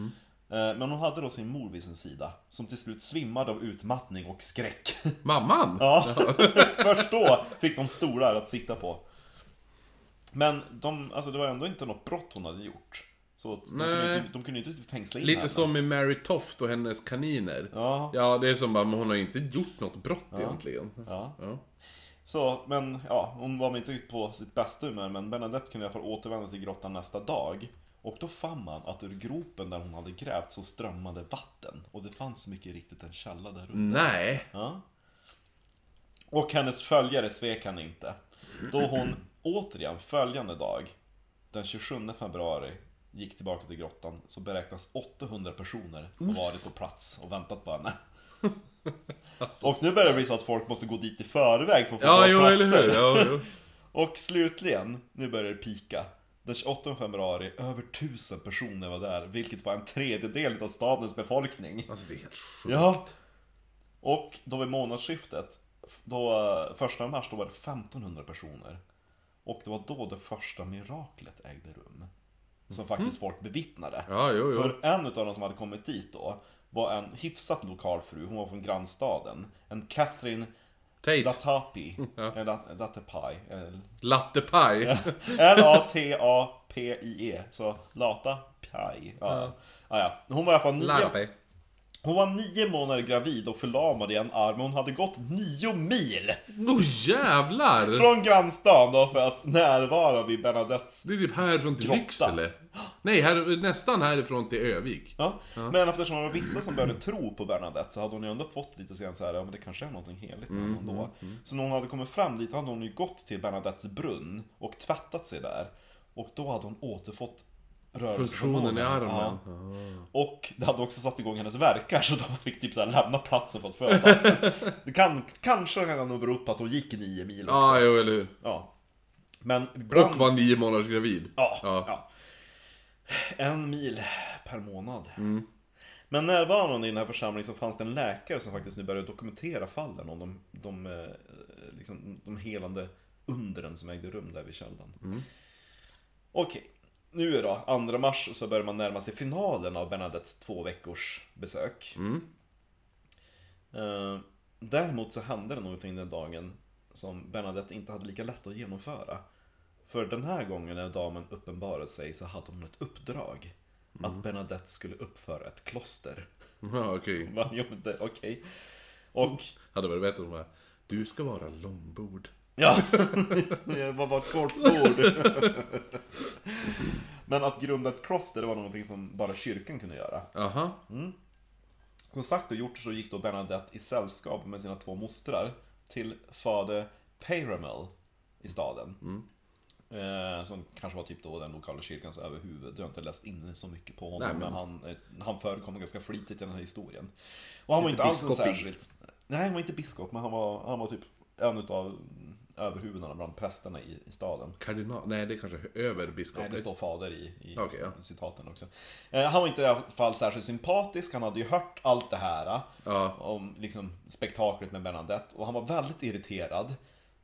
men hon hade då sin mor vid sin sida, som till slut svimmade av utmattning och skräck. Mamman? Ja, först då fick de stolar att sitta på. Men de, alltså det var ändå inte något brott hon hade gjort. Så de, kunde, inte- de kunde inte fängsla in Lite henne. som med Mary Toft och hennes kaniner. Ja, Ja, det är som bara, men hon har inte gjort något brott egentligen. ja. Ja. Så, men ja, hon var väl inte på sitt bästa humör, men Bernadette kunde i alla fall återvända till grottan nästa dag. Och då fann man att ur gropen där hon hade grävt så strömmade vatten. Och det fanns mycket riktigt en källa där under. Nej. Ja. Och hennes följare svek han inte. Då hon återigen följande dag, den 27 februari, gick tillbaka till grottan så beräknas 800 personer ha varit på plats och väntat på henne. Och nu börjar det bli så att folk måste gå dit i förväg för att få Ja, ta jo, platser. eller hur? Ja, jo. Och slutligen, nu börjar det pika. Den 28 februari, över tusen personer var där, vilket var en tredjedel av stadens befolkning. Alltså det är helt sjukt. Ja. Och då vid månadsskiftet, då, första mars, då var det 1500 personer. Och det var då det första miraklet ägde rum. Som faktiskt folk bevittnade. Ja, jo, jo. För en av dem som hade kommit dit då, var en hyfsat lokal fru, hon var från grannstaden. En Catherine Tate. Latapi, eller Lat- Latapai, eller Lattepaj. L-A-T-A-P-I-E, så Lata Pai. Ja. Ja, ja. Hon var i alla fall nio, Larpe. Hon var nio månader gravid och förlamad i en arm, men hon hade gått nio mil Oh jävlar! från grannstan då för att närvara vid Bernadettes Det är typ härifrån till Grotta. Lycksele. Nej, här, nästan härifrån till Övik. Ja, men eftersom det var vissa som började tro på Bernadette så hade hon ju ändå fått lite sen så här, ja men det kanske är någonting heligt med honom då. Så när hon hade kommit fram dit hade hon ju gått till Bernadettes brunn och tvättat sig där. Och då hade hon återfått Funktionen i armen. Ja. Och det hade också satt igång hennes verkar så de fick typ så lämna platsen för att föda. Det kan, kanske kan nog bero på att hon gick nio mil också. Ja, jo, eller hur. Ja. Men ibland... Och var nio månaders gravid. Ja, Ja. ja. En mil per månad. Mm. Men närvarande i den här församlingen så fanns det en läkare som faktiskt nu började dokumentera fallen om de, de, eh, liksom, de helande undren som ägde rum där vid källan. Mm. Okej, nu är då, 2 mars så börjar man närma sig finalen av Bernadettes två veckors besök. Mm. Eh, däremot så hände det någonting den dagen som Bernadette inte hade lika lätt att genomföra. För den här gången när damen uppenbarade sig så hade hon ett uppdrag. Att Bernadette skulle uppföra ett kloster. Ja, okej. Det- Okej. Och... Hade varit bättre om Du ska vara långbord. Ja, det var bara ett kort ord. Men att grunda ett kloster det var någonting som bara kyrkan kunde göra. Aha. Som sagt och gjort så gick då Bernadette i sällskap med sina två mostrar till fader Peyramel i staden. Eh, som kanske var typ då den lokala kyrkans överhuvud. Du har inte läst in så mycket på honom, Nej, men- men, han, eh, han förekommer ganska flitigt i den här historien. Och han var inte alls en särskilt... Nej, han var inte biskop, men han var, han var typ en utav överhuvudena bland prästerna i, i staden. Kardinal? Nej, det är kanske över biskop. Nej, det står fader i, i, Okej, ja. i citaten också. Eh, han var inte i alla fall särskilt sympatisk, han hade ju hört allt det här. Ja. Om liksom spektaklet med Bernadette. Och han var väldigt irriterad.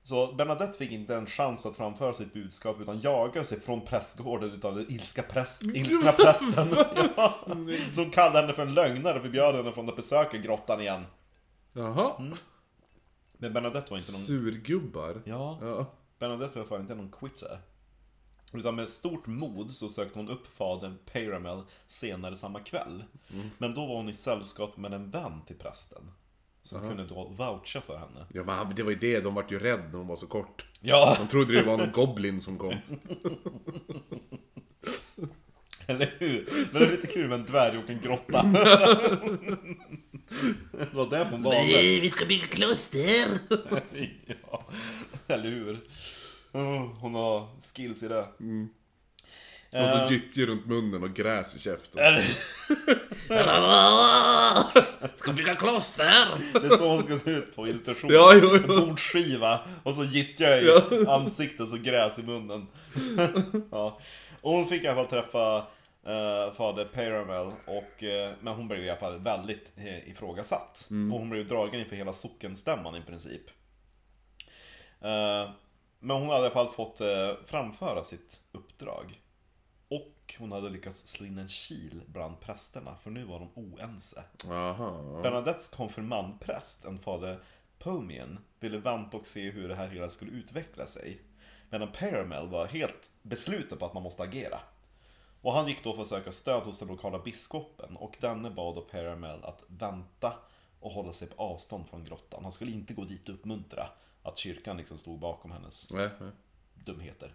Så Bernadette fick inte en chans att framföra sitt budskap utan jagade sig från prästgården utav den ilska präst, ilskna prästen. Ja, som kallade henne för en lögnare och förbjöd henne från att besöka grottan igen. Jaha. Men Bernadette var inte någon... Surgubbar. Ja, Ja. Bernadette var fan inte någon quitter. Utan med stort mod så sökte hon upp fadern Pyramel senare samma kväll. Men då var hon i sällskap med en vän till prästen. Som kunde då voucha för henne. Ja men det var ju det, de vart ju rädda när hon var så kort. Ja, De trodde det var någon goblin som kom. eller hur? Men det är lite kul med en dvärg och en grotta. det var därför hon valde. Nej, vi ska bygga kloster! ja, eller hur? Hon har skills i det. Och så gyttjor runt munnen och gräs i käften. Eller, Ska bygga kloster! det är så hon ska se ut på illustrationen. Ja, jo, jo. En Bordsskiva och så gyttja i ansiktet och gräs i munnen. ja. Och hon fick i alla fall träffa uh, fader Pyramel och, eh, men hon blev i alla fall väldigt uh, ifrågasatt. Och hon blev dragen inför hela sockenstämman i princip. Eh, men hon hade i alla fall fått eh, framföra sitt uppdrag. Och hon hade lyckats slå in en kil bland prästerna, för nu var de oense. Aha. Bernadettes konfirmandpräst, en fader Pomian, ville vänta och se hur det här hela skulle utveckla sig. Medan Paramel var helt besluten på att man måste agera. Och han gick då för att söka stöd hos den lokala biskopen och denne bad då Paramel att vänta och hålla sig på avstånd från grottan. Han skulle inte gå dit och uppmuntra att kyrkan liksom stod bakom hennes Nej, nej. dumheter.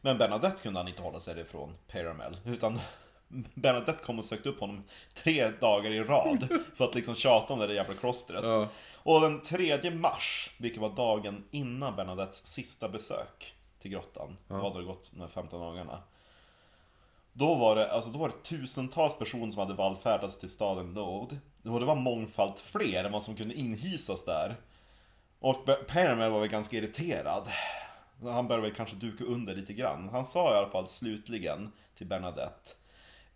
Men Bernadette kunde han inte hålla sig ifrån Paramel, utan Bernadette kom och sökte upp honom tre dagar i rad för att liksom tjata om det där jävla klostret. Ja. Och den 3 mars, vilket var dagen innan Bernadettes sista besök till grottan, då hade det gått de här 15 dagarna. Då var, det, alltså, då var det tusentals personer som hade vallfärdats till staden Lod. Och det var mångfalt fler än vad som kunde inhysas där. Och Paramel var väl ganska irriterad. Han började väl kanske duka under lite grann. Han sa i alla fall slutligen till Bernadette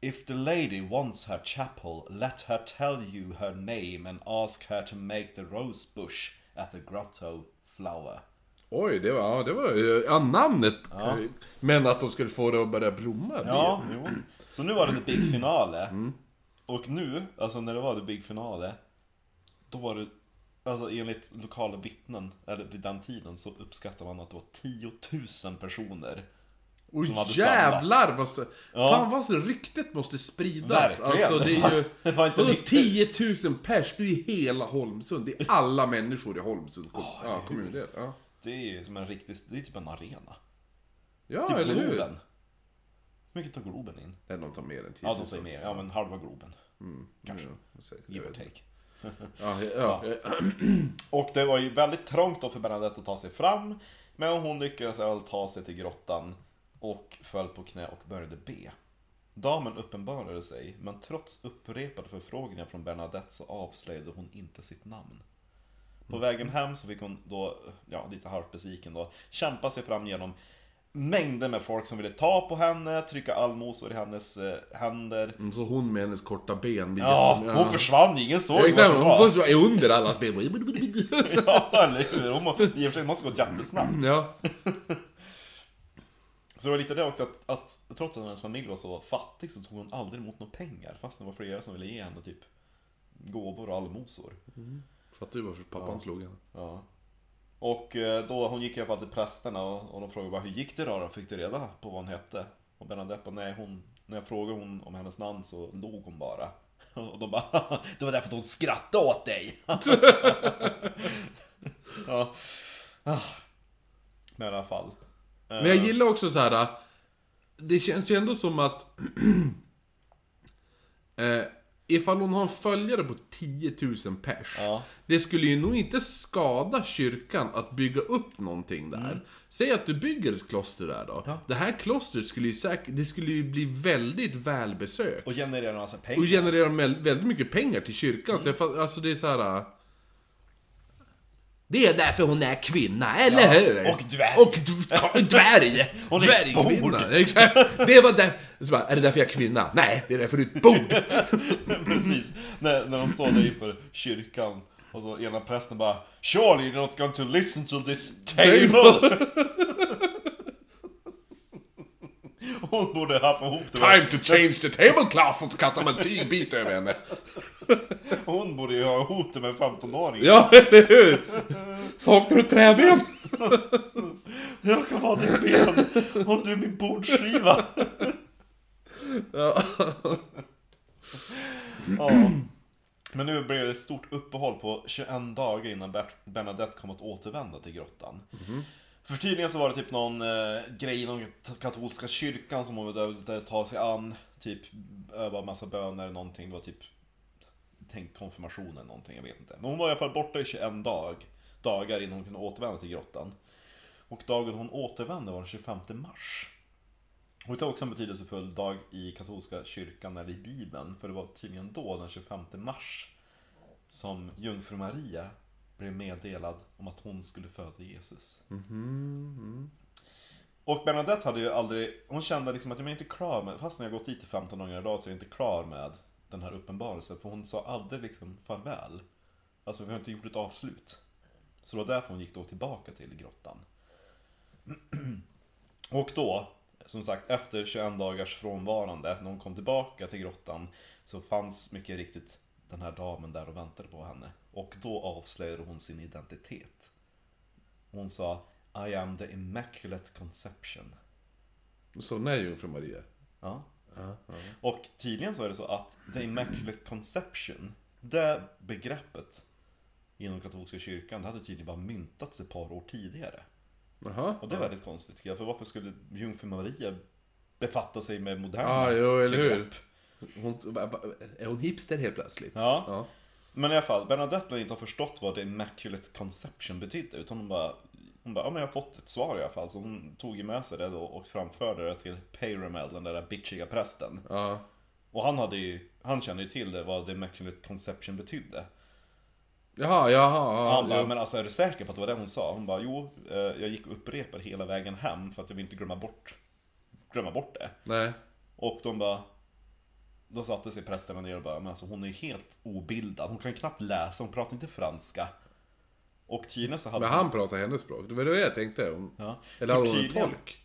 If the lady wants her chapel, let her tell you her name and ask her to make the rose bush at the grotto flower. Oj, det var, ja, det var ja, namnet. Men att de skulle få det att börja blomma. Ja, jo. Så nu var det the big finale. Och nu, alltså när det var the big finale, då var det, alltså enligt lokala vittnen, eller vid den tiden, så uppskattar man att det var 10 000 personer Oj som hade jävlar samlats. vad Ja. Fan vad så ryktet måste spridas. Verkligen. Alltså det är ju... Det var inte mycket. 10 000 pers? Det är ju hela Holmsund. Det är alla människor i Holmsund kom, ja, kommundel. Ja, Det är ju som en riktig, det är typ en arena. ja Typ eller hur? Globen. Hur mycket tar Globen in? Nej, de tar mer än 10 Ja, 000. de säger mer. Ja, men halva Globen. Kanske. Ja, säkert. Give or take. Ja, ja, ja. Och det var ju väldigt trångt då för Bernadette att ta sig fram. Men hon lyckades väl ta sig till grottan och föll på knä och började be. Damen uppenbarade sig, men trots upprepade förfrågningar från Bernadette så avslöjade hon inte sitt namn. På vägen hem så fick hon då, ja lite halvt besviken då, kämpa sig fram genom mängder med folk som ville ta på henne, trycka allmosor i hennes eh, händer. Mm, Så hon med hennes korta ben blir Ja, hon försvann, ingen såg Ja, var exakt, hon var. måste vara under allas ben. Ja, eller hur? Hon må, I och för sig måste gå jättesnabbt. Ja. Så det var lite det också att, att trots att hennes familj var så fattig så tog hon aldrig emot några pengar. Fast det var flera som ville ge henne typ gåvor och allmosor. Fattar du varför pappan slog henne? Ja. Och eh, då, hon gick i alla fall till prästerna och, och de frågade bara hur gick det då? då? Fick du reda på vad hon hette? Och Bernadette bara, nej hon, när jag frågade hon om hennes namn så log hon bara. Och de bara, det var därför att hon skrattade åt dig. ja. Ah. Men i alla fall. Men jag gillar också så här. Det känns ju ändå som att... eh, ifall hon har en följare på 10 000 pers. Ja. Det skulle ju nog inte skada kyrkan att bygga upp någonting där. Säg att du bygger ett kloster där då. Det här klostret skulle ju säkert, det skulle ju bli väldigt välbesökt. Och generera en massa Och pengar. generera mel- väldigt mycket pengar till kyrkan. Så jag, alltså det är så här. Det är därför hon är kvinna, eller hur? och dvärg. Och dvärg! Hon är Dvärgkvinna! Exakt! Det var där... Så bara, är det därför jag är kvinna? Nej, det är därför du är ett bord! Precis, när, när de står där inför kyrkan Och så ena prästen bara Surely you're not going to listen to this table! Hon borde haft ihop det. Time to change the tablecloth! Och så kastar man en tygbit över henne. Hon borde ju ha ihop det med en 15-åring. Ja, eller hur? Saknar du träben? Jag kan vara din ben om du är min bordskiva. Ja. Ja. Men nu blir det ett stort uppehåll på 21 dagar innan Bernadette kom att återvända till grottan. För tydligen så var det typ någon eh, grej inom katolska kyrkan som hon behövde ta sig an. Typ öva massa böner eller någonting. Det var typ Tänk konfirmation eller någonting, jag vet inte. Men hon var i alla fall borta i 21 dag, dagar innan hon kunde återvända till grottan. Och dagen hon återvände var den 25 mars. Och det är också en betydelsefull dag i katolska kyrkan eller i Bibeln. För det var tydligen då, den 25 mars, som jungfru Maria blev meddelad om att hon skulle föda Jesus. Och Bernadette hade ju aldrig, hon kände liksom att jag är inte klar med, fast när jag gått dit i 15 gånger idag så är jag inte klar med den här uppenbarelsen. För hon sa aldrig liksom farväl. Alltså vi har inte gjort ett avslut. Så det var därför hon gick då tillbaka till grottan. Och då, som sagt, efter 21 dagars frånvarande, när hon kom tillbaka till grottan, så fanns mycket riktigt den här damen där och väntade på henne. Och då avslöjade hon sin identitet. Hon sa I am the immaculate conception. Sån är jungfru Maria. Ja. Ja, ja. Och tydligen så är det så att the immaculate conception, det begreppet inom katolska kyrkan, det hade tydligen bara myntats ett par år tidigare. Jaha. Och det är väldigt konstigt tycker jag, för varför skulle jungfru Maria befatta sig med moderna Ja, jo, eller hur? begrepp? Hon, är hon hipster helt plötsligt? Ja. ja. Men i alla fall, Bernadette lär inte ha förstått vad the immaculate conception betydde, utan hon bara hon bara, ja men jag har fått ett svar i alla fall, så hon tog ju med sig det då och framförde det till Pyramel, den där bitchiga prästen. ja. Och han hade ju, han kände ju till det, vad the immaculate conception betydde. Jaha, jaha. han bara, ja. men alltså är du säker på att det var det hon sa? Hon bara, jo, eh, jag gick och upprepade hela vägen hem för att jag vill inte glömma bort, glömma bort det. Nej. Och de bara, då satte sig prästerna ner och bara, men alltså hon är ju helt obildad, hon kan knappt läsa, hon pratar inte franska. Och tydligen så hade Men han pratar hennes språk. Det var det jag tänkte. Hon... Ja. Eller För hon en tolk?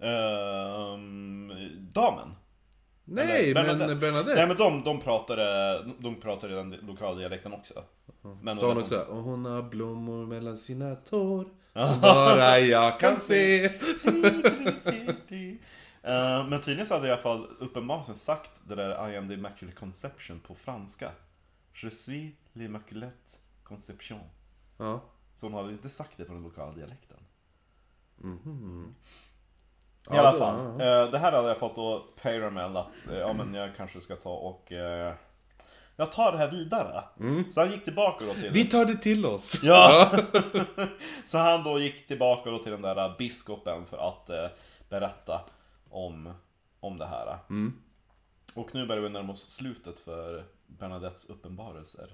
Ehm, damen. Nej, Eller men Bernadette. Nej men de, de pratade, de pratade den lokala dialekten också. Men Sa hon också och hon har blommor mellan sina tår. Bara jag kan se. Eh, men tydligen så hade i alla fall uppenbarelsen sagt det där I am the immaculate conception på franska. Je suis l'immaculate conception. Ja. Så hon hade inte sagt det på den lokala dialekten. I Ja, alla det- fall. ja, eh, det här hade jag fått då Pyramel att, eh, ja men jag kanske ska ta och eh, jag tar det här vidare. Så han gick tillbaka då till... Vi tar det till oss. Ja! så han då gick tillbaka då till den där biskopen för att berätta om, om det här. Och nu börjar vi närma oss slutet för Bernadettes uppenbarelser.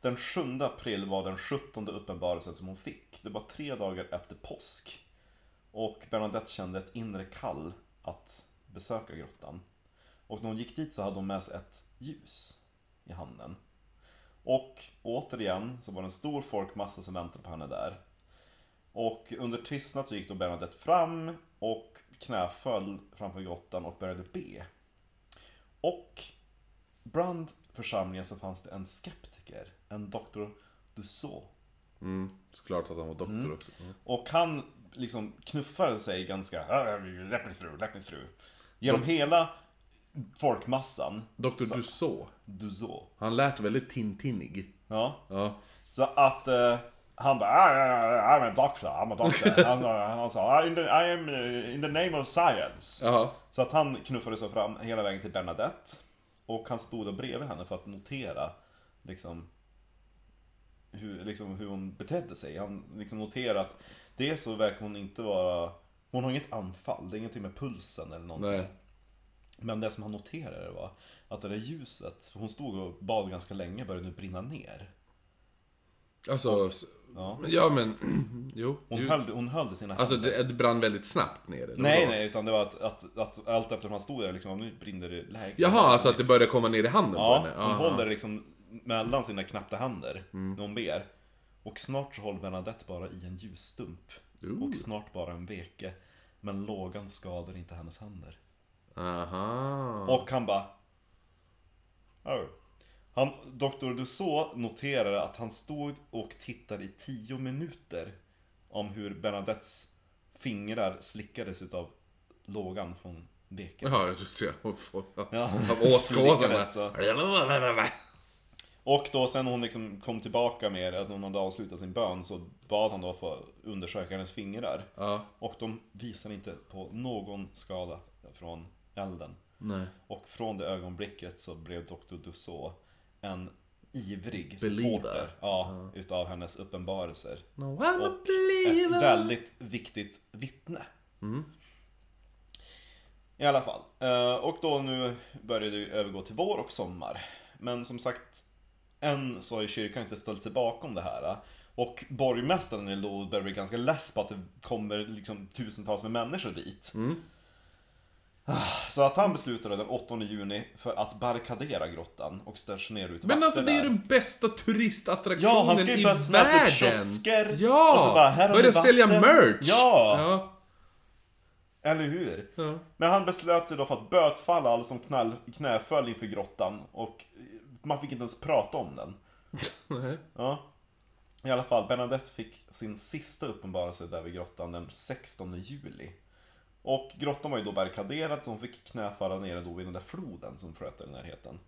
Den 7 april var den 17 uppenbarelsen som hon fick. Det var tre dagar efter påsk. Och Bernadette kände ett inre kall att besöka grottan. Och när hon gick dit så hade hon med sig ett ljus i handen. Och återigen så var det en stor folkmassa som väntade på henne där. Och under tystnad så gick då Bernadette fram och knäföll framför grottan och började be. Och bland församlingen så fanns det en skeptiker, en doktor Dussault. Mm, såklart att han var doktor också. Och han liksom knuffade sig ganska, "Ah, läpp min fru, läpp min fru. Genom hela folkmassan. Doktor Dussault. Dussault. Han lät väldigt tintinnig. Ja. Ja. Så att eh, han bara, "Ah, I'm a doctor, I'm a doctor. han, eh, han sa, "Ah, the, I am eh, in the name of science. Jaha. Så att han knuffade sig fram hela vägen till Bernadette. Och han stod där bredvid henne för att notera liksom hur, liksom, hur hon betedde sig. Han liksom noterade att dels så verkar hon inte vara Hon har inget anfall, det är ingenting med pulsen eller någonting. Nej. Men det som han noterade var att det där ljuset, för hon stod och bad ganska länge, började nu brinna ner. Alltså, Ja. ja men, jo. Hon, ju- höll, hon höll sina Alltså händer. det, det brann väldigt snabbt ner? Nej, vadå? nej, utan det var att, att, att allt eftersom han stod där liksom, nu brinner det lägre. Jaha, alltså att det började komma ner i handen på Ja, henne? hon Aha. håller liksom mellan sina knäppta händer när hon ber. Och snart så håller Bernadette bara i en ljusstump. Ooh. Och snart bara en veke. Men lågan skadar inte hennes händer. Aha. Och han bara... Oh. Han, Dr. Dussault noterar att han stod och tittade i tio minuter om hur Bernadettes fingrar slickades utav lågan från veken. Jaha, du ser. Ja. Av åskådarna. Och då sen hon liksom kom tillbaka med att hon hade avslutat sin bön så bad han då få undersöka hennes fingrar. Ja. Och de visar inte på någon skada från elden. Nej. Och från det ögonblicket så blev Dr. Dussault en ivrig supporter ja, utav hennes uppenbarelser. No, Och ett väldigt viktigt vittne. I alla fall. Eh, Och då nu börjar det övergå till vår och sommar. Men som sagt, än så har ju kyrkan inte ställt sig bakom det här. Och borgmästaren i Lod börjar bli ganska less på att det kommer liksom tusentals med människor dit. Så att han beslutade den 8 juni för att barrikadera grottan och stationera ut Men alltså det är ju den bästa turistattraktionen Ja, han ska ju i snappa världen! upp kiosker. Ja! Och så bara, här har Börja sälja merch! Ja. ja. Eller hur? Ja. Men han beslöt sig då för att bötfalla alla som knäll, knäföll inför grottan och man fick inte ens prata om den. Nej. Ja. I alla fall, Bernadette fick sin sista uppenbarelse där vid grottan den 16 juli. Och grottan var ju då barrikaderad så hon fick knäfalla nere då vid den där floden som flöt i närheten.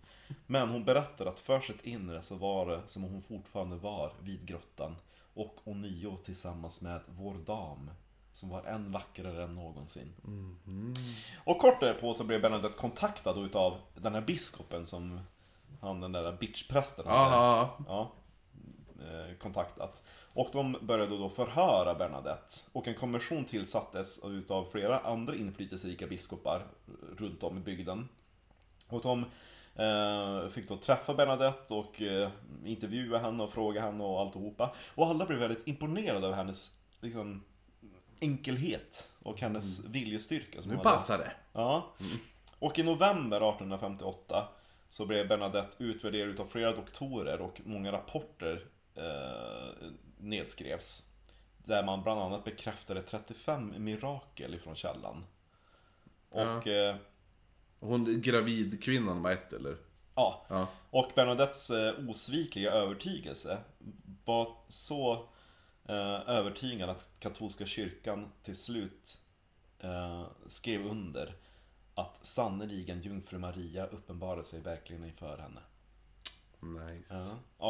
Men hon berättar att för sitt inre så var det som om hon fortfarande var vid grottan. Och ånyo tillsammans med vår dam. Som var än vackrare än någonsin. Och kort därpå så blev Bernadette kontaktad utav den här biskopen som han den där bitchprästen ja, kontaktat. Och de började då förhöra Bernadette. Och en kommission tillsattes utav flera andra inflytelserika biskopar runt om i bygden. Och de eh, fick då träffa Bernadette och eh, intervjua henne och fråga henne och alltihopa. Och alla blev väldigt imponerade av hennes liksom, enkelhet och hennes viljestyrka. Som Nu hade. passar det. Ja. Och i november 1858 så blev Bernadette utvärderad utav flera doktorer och många rapporter eh, nedskrevs. Där man bland annat bekräftade 35 mirakel ifrån källan. Och eh, Hon, gravidkvinnan var ett eller? ja, Ja. och Bernadettes eh, osvikliga övertygelse var så eh, övertygad att katolska kyrkan till slut eh, skrev under att sannoliken jungfru Maria uppenbarade sig verkligen inför henne. Nice. Ja.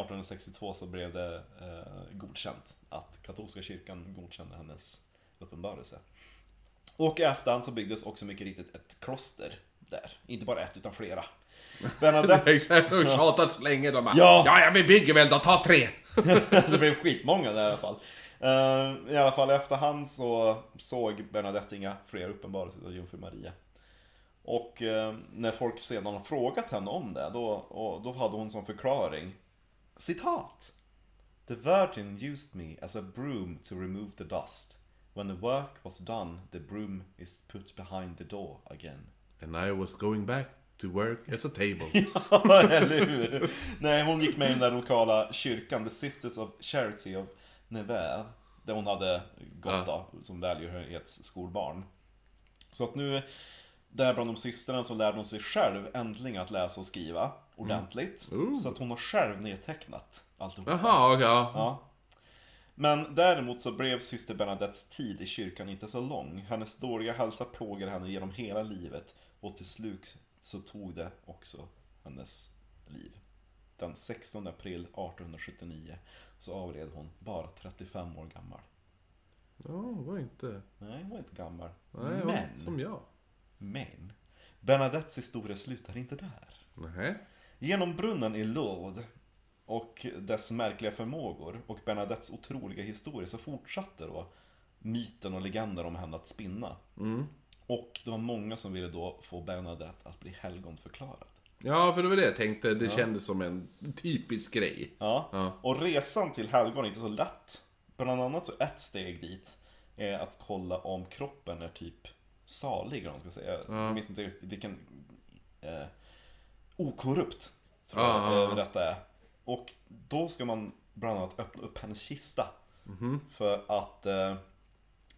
1862 så blev det eh, godkänt att katolska kyrkan godkände hennes uppenbarelse. Och i efterhand så byggdes också mycket riktigt ett kloster där. Inte bara ett utan flera. Bernadette, Exakt, och tjatat så länge de bara Ja. ja, ja vi bygger väl då, ta tre! det blev skitmånga där i alla fall. Eh, I alla fall i efterhand så såg Bernadette inga fler uppenbarelser av jungfru Maria. Och eh, när folk sedan har frågat henne om det, då, då hade hon som förklaring Citat! The Virgin used me as a broom to remove the dust. When the work was done, the broom is put behind the door again. And I was going back to work as a table. Eller hur? Nej, hon gick med i den där lokala kyrkan, The Sisters of Charity of Nevers. Där hon hade gått då, som välgörenhetsskolbarn. Så att nu, där bland de systrarna så lärde hon sig själv äntligen att läsa och skriva ordentligt. Ooh. Så att hon har själv nedtecknat alltihopa. Jaha, okej. ja. Ja. Men däremot så blev syster Bernadettes tid i kyrkan inte så lång. Hennes dåliga hälsa plågade henne genom hela livet och till slut så tog det också hennes liv. Den 16 april 1879 så avled hon bara 35 år gammal. Ja, var inte... Nej, hon var inte gammal. Nej, hon men, som jag. Men, Bernadettes historia slutar inte där. Nej. Genom brunnen i Lourdes och dess märkliga förmågor och Bernadettes otroliga historia så fortsatte då myten och legenden om henne att spinna. Mm. Och det var många som ville då få Bernadette att bli helgonförklarad. Ja, för det var det jag tänkte. Det kändes som en typisk grej. Ja. Ja. Och resan till helgon är inte så lätt. Bland annat så ett steg dit är att kolla om kroppen är typ salig, eller vad man ska säga. Jag minns inte vilken... Eh, okorrupt, tror jag Ja, ja, eh, ja. detta är. och då ska man bland annat öppna upp hennes kista. För att eh,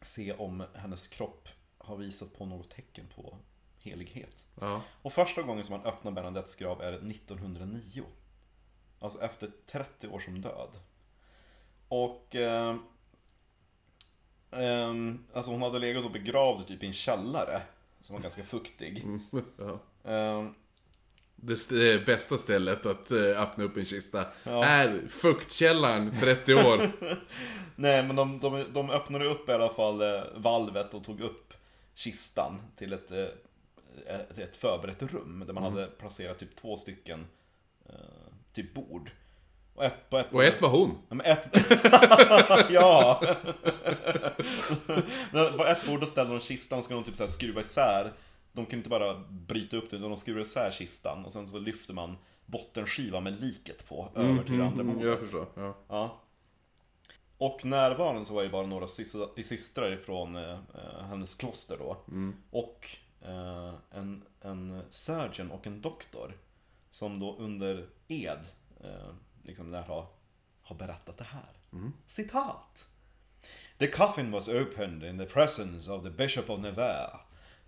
se om hennes kropp har visat på något tecken på helighet. Ja. Och första gången som man öppnar Bernadettes grav är 1909. Alltså efter 30 år som död. Och... Eh, ehm, alltså hon hade legat och begravd typ i en källare. Som var ganska fuktig. ja. Ehm, Det, det bästa stället att eh, öppna upp en kista är fuktkällaren 30 år. nej men de, de, de öppnade upp i alla fall eh, valvet och tog upp kistan till ett, eh, ett, ett förberett rum. Där man hade placerat typ två stycken eh, typ bord. Och ett, på ett Och ett var hon. Ja, men ett... ja! På ett bord ställde de kistan och skulle de typ så här skruva isär. De kunde inte bara bryta upp det, utan de skruvade isär kistan. Och sen så lyfter man bottenskivan med liket på, över till det andra Mm, bordet. jag förstår. Ja. Ja. Och närvarande så var det bara några sys- systrar ifrån eh, hennes kloster då. Och eh, en, en surgeon och en doktor. Som då under ed eh, liksom där har, berättat det här. Citat. The coffin was opened in the presence of the Bishop of Nevers.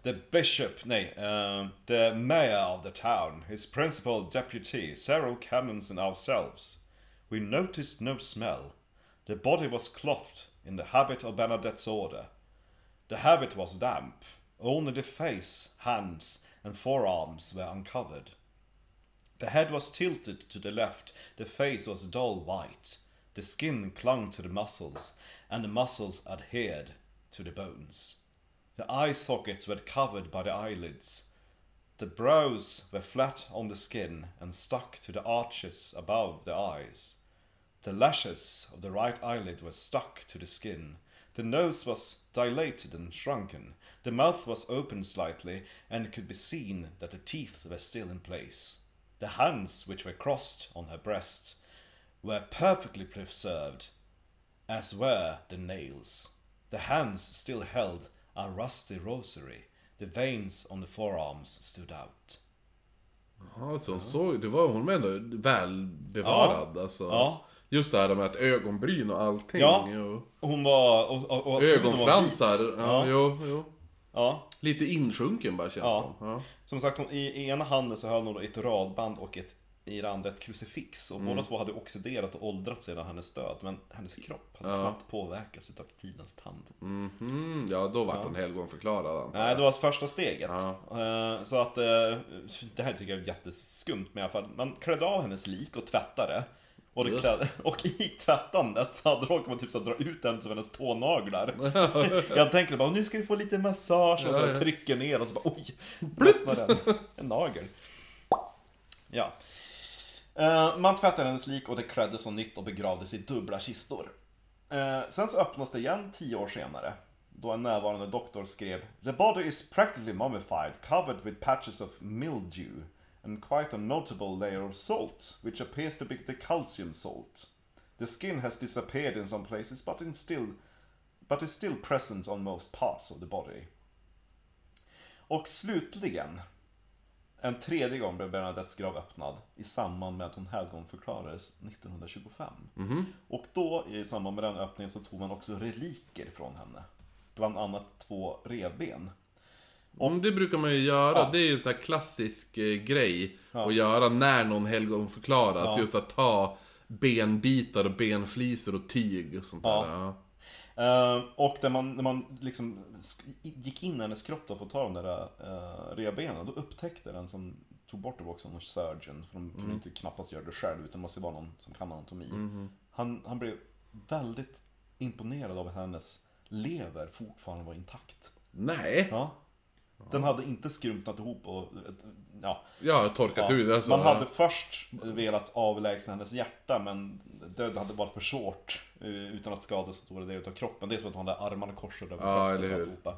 The bishop, nej, uh, the mayor of the town, his principal deputy, several canons and ourselves. We noticed no smell. The body was clothed in the habit of Bernadette's order. The habit was damp. Only the face, hands, and forearms were uncovered. The head was tilted to the left, the face was dull white. The skin clung to the muscles, and the muscles adhered to the bones. The eye sockets were covered by the eyelids. The brows were flat on the skin and stuck to the arches above the eyes. The lashes of the right eyelid were stuck to the skin. The nose was dilated and shrunken. The mouth was open slightly, and it could be seen that the teeth were still in place. The hands, which were crossed on her breast, were perfectly preserved, as were the nails. The hands still held a rusty rosary. The veins on the forearms stood out. Ja, så hon såg, det var hon ändå väl bevarad alltså. Ja. Just det här med att ögonbryn och allting. Ja. Och Hon var... Och, och, och ögonfransar. var Ja, vit. jo, jo. Ja. Lite insjunken bara känns Ja. som. Ja. Som sagt, hon, i, i ena handen så höll hon då ett radband och ett, i det andra ett krucifix. Och Mm. båda två hade oxiderat och åldrats sedan hennes död. Men hennes kropp hade knappt påverkats utav tidens tand. Mhm, ja, då vart hon helgonförklarad antar Nej, jag. det var första steget. Ja. Eh, Så att eh, det här tycker jag är jätteskumt. Men i alla fall, man klädde av hennes lik och tvättade. Och, det klädde, och i tvättandet så hade råkat man typ så dra ut en av hennes tånaglar. jag tänkte bara, nu ska vi få lite massage. Och så Ja, ja. trycker ner och så bara, oj! Lossnar den. En nagel. Ja. Eh, Man tvättade hennes lik och det kläddes som nytt och begravdes i dubbla kistor. Eh, Sen så öppnas det igen tio år senare. Då en närvarande doktor skrev The body is practically mummified, covered with patches of mildew and quite a notable layer of salt, which appears to be the calcium salt. The skin has disappeared in some places, but in still, but is still present on most parts of the body. Och slutligen, en tredje gång blev Bernadettes grav öppnad i samband med att hon helgonförklarades 1925. Och då i samband med den öppningen så tog man också reliker från henne. Bland annat två revben. Om det brukar man ju göra, Ja. det är ju så här klassisk eh, grej Ja. att göra när någon helgonförklaras. Ja. Just att ta benbitar och benflisor och tyg och sånt Ja. där. Eh, och när man, när man liksom gick in i hennes kropp då för att ta de där uh, revbenen, då upptäckte den som tog bort det var också någon surgeon, för de kunde inte knappast göra det själv, utan det måste vara någon som kan anatomi. Han, han blev väldigt imponerad av att hennes lever fortfarande var intakt. Nej, Ja. Den hade inte skrumpnat ihop och... Ja, har torkat ja. ut. Alltså, Man hade först velat avlägsna hennes hjärta men det hade varit för svårt eh, utan att skada så stora delar av kroppen. Det är som att hon hade armarna korsade över Ja, bröstet alltihopa.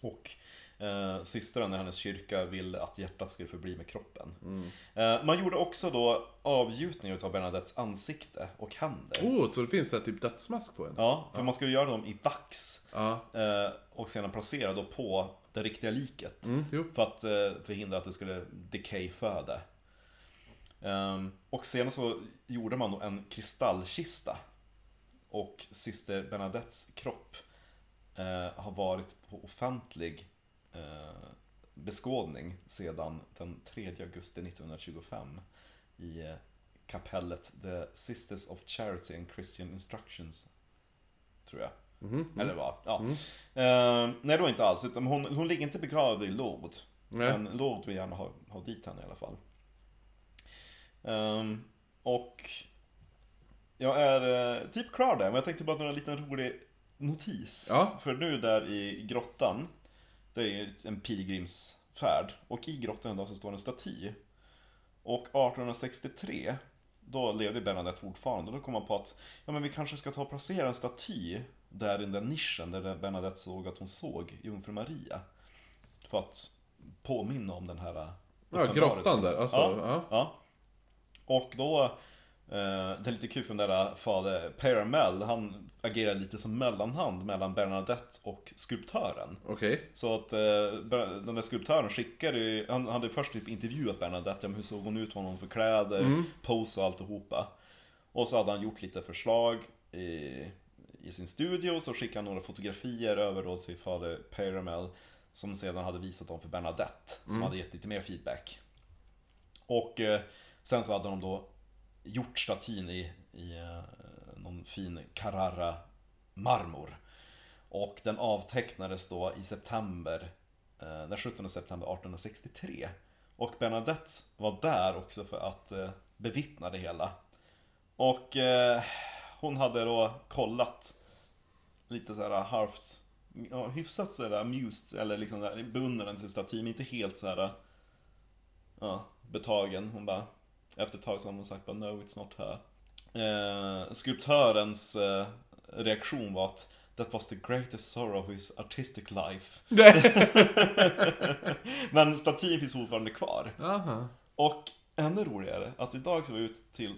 Och eh, systern i hennes kyrka ville att hjärtat skulle förbli med kroppen. Mm. Eh, man gjorde också då avgjutningar av Bernadettes ansikte och händer. Oh, så det finns här typ dödsmask på henne? Ja, för man skulle göra dem i vax. Ja. Eh, och sedan placera då på det riktiga liket. Mm. För att eh, förhindra att det skulle decay föda. Ehm, och sen så gjorde man då en kristallkista. Och syster Bernadettes kropp eh, har varit på offentlig eh, beskådning sedan den 3 augusti 1925 i kapellet The Sisters of Charity and Christian Instructions. Tror jag. Eller vad? Ja. Eh, nej, det var inte alls. Utan hon, hon ligger inte begravd i Lourdes. Men Lourdes vill gärna ha, ha dit henne i alla fall. Ehm, och jag är eh, typ klar där, men jag tänkte bara dra en liten rolig notis. Ja. För nu där i grottan, det är en pilgrimsfärd. Och i grottan idag så står en staty. Och 1863, då levde Bernadette fortfarande. Då kom man på att ja, men vi kanske ska ta och placera en staty där i den där nischen där Bernadette såg att hon såg Jungfru Maria. För att påminna om den här Ja, uppenbarelsen. grottan där, alltså, ja, ja. ja. Och då, eh, det är lite kul för den där fader Paramel, han agerar lite som mellanhand mellan Bernadette och skulptören. Okej. Så att eh, den där skulptören skickade ju, han hade först typ intervjuat Bernadette, ja, men hur såg hon ut, vad hon för kläder, pose och alltihopa. Och så hade han gjort lite förslag i, i sin studio, så skickade han några fotografier över då till fader Paramel, som sedan hade visat dem för Bernadette, som hade gett lite mer feedback. Och eh, sen så hade de då gjort statyn i, i eh, någon fin Carrara marmor. Och den avtecknades då i september, eh, den 17 september 1863. Och Bernadette var där också för att eh, bevittna det hela. Och eh, hon hade då kollat lite så här halvt, ja, hyfsat så här amused, eller liksom där, beundrande till statyn, inte helt så här ja, betagen. Hon bara, efter ett tag så har hon sagt bara no it's not her. Eh, skulptörens eh, reaktion var att That was the greatest sorrow of his artistic life. Men statyn finns fortfarande kvar. Jaha. Och ännu roligare, att idag så var jag ut till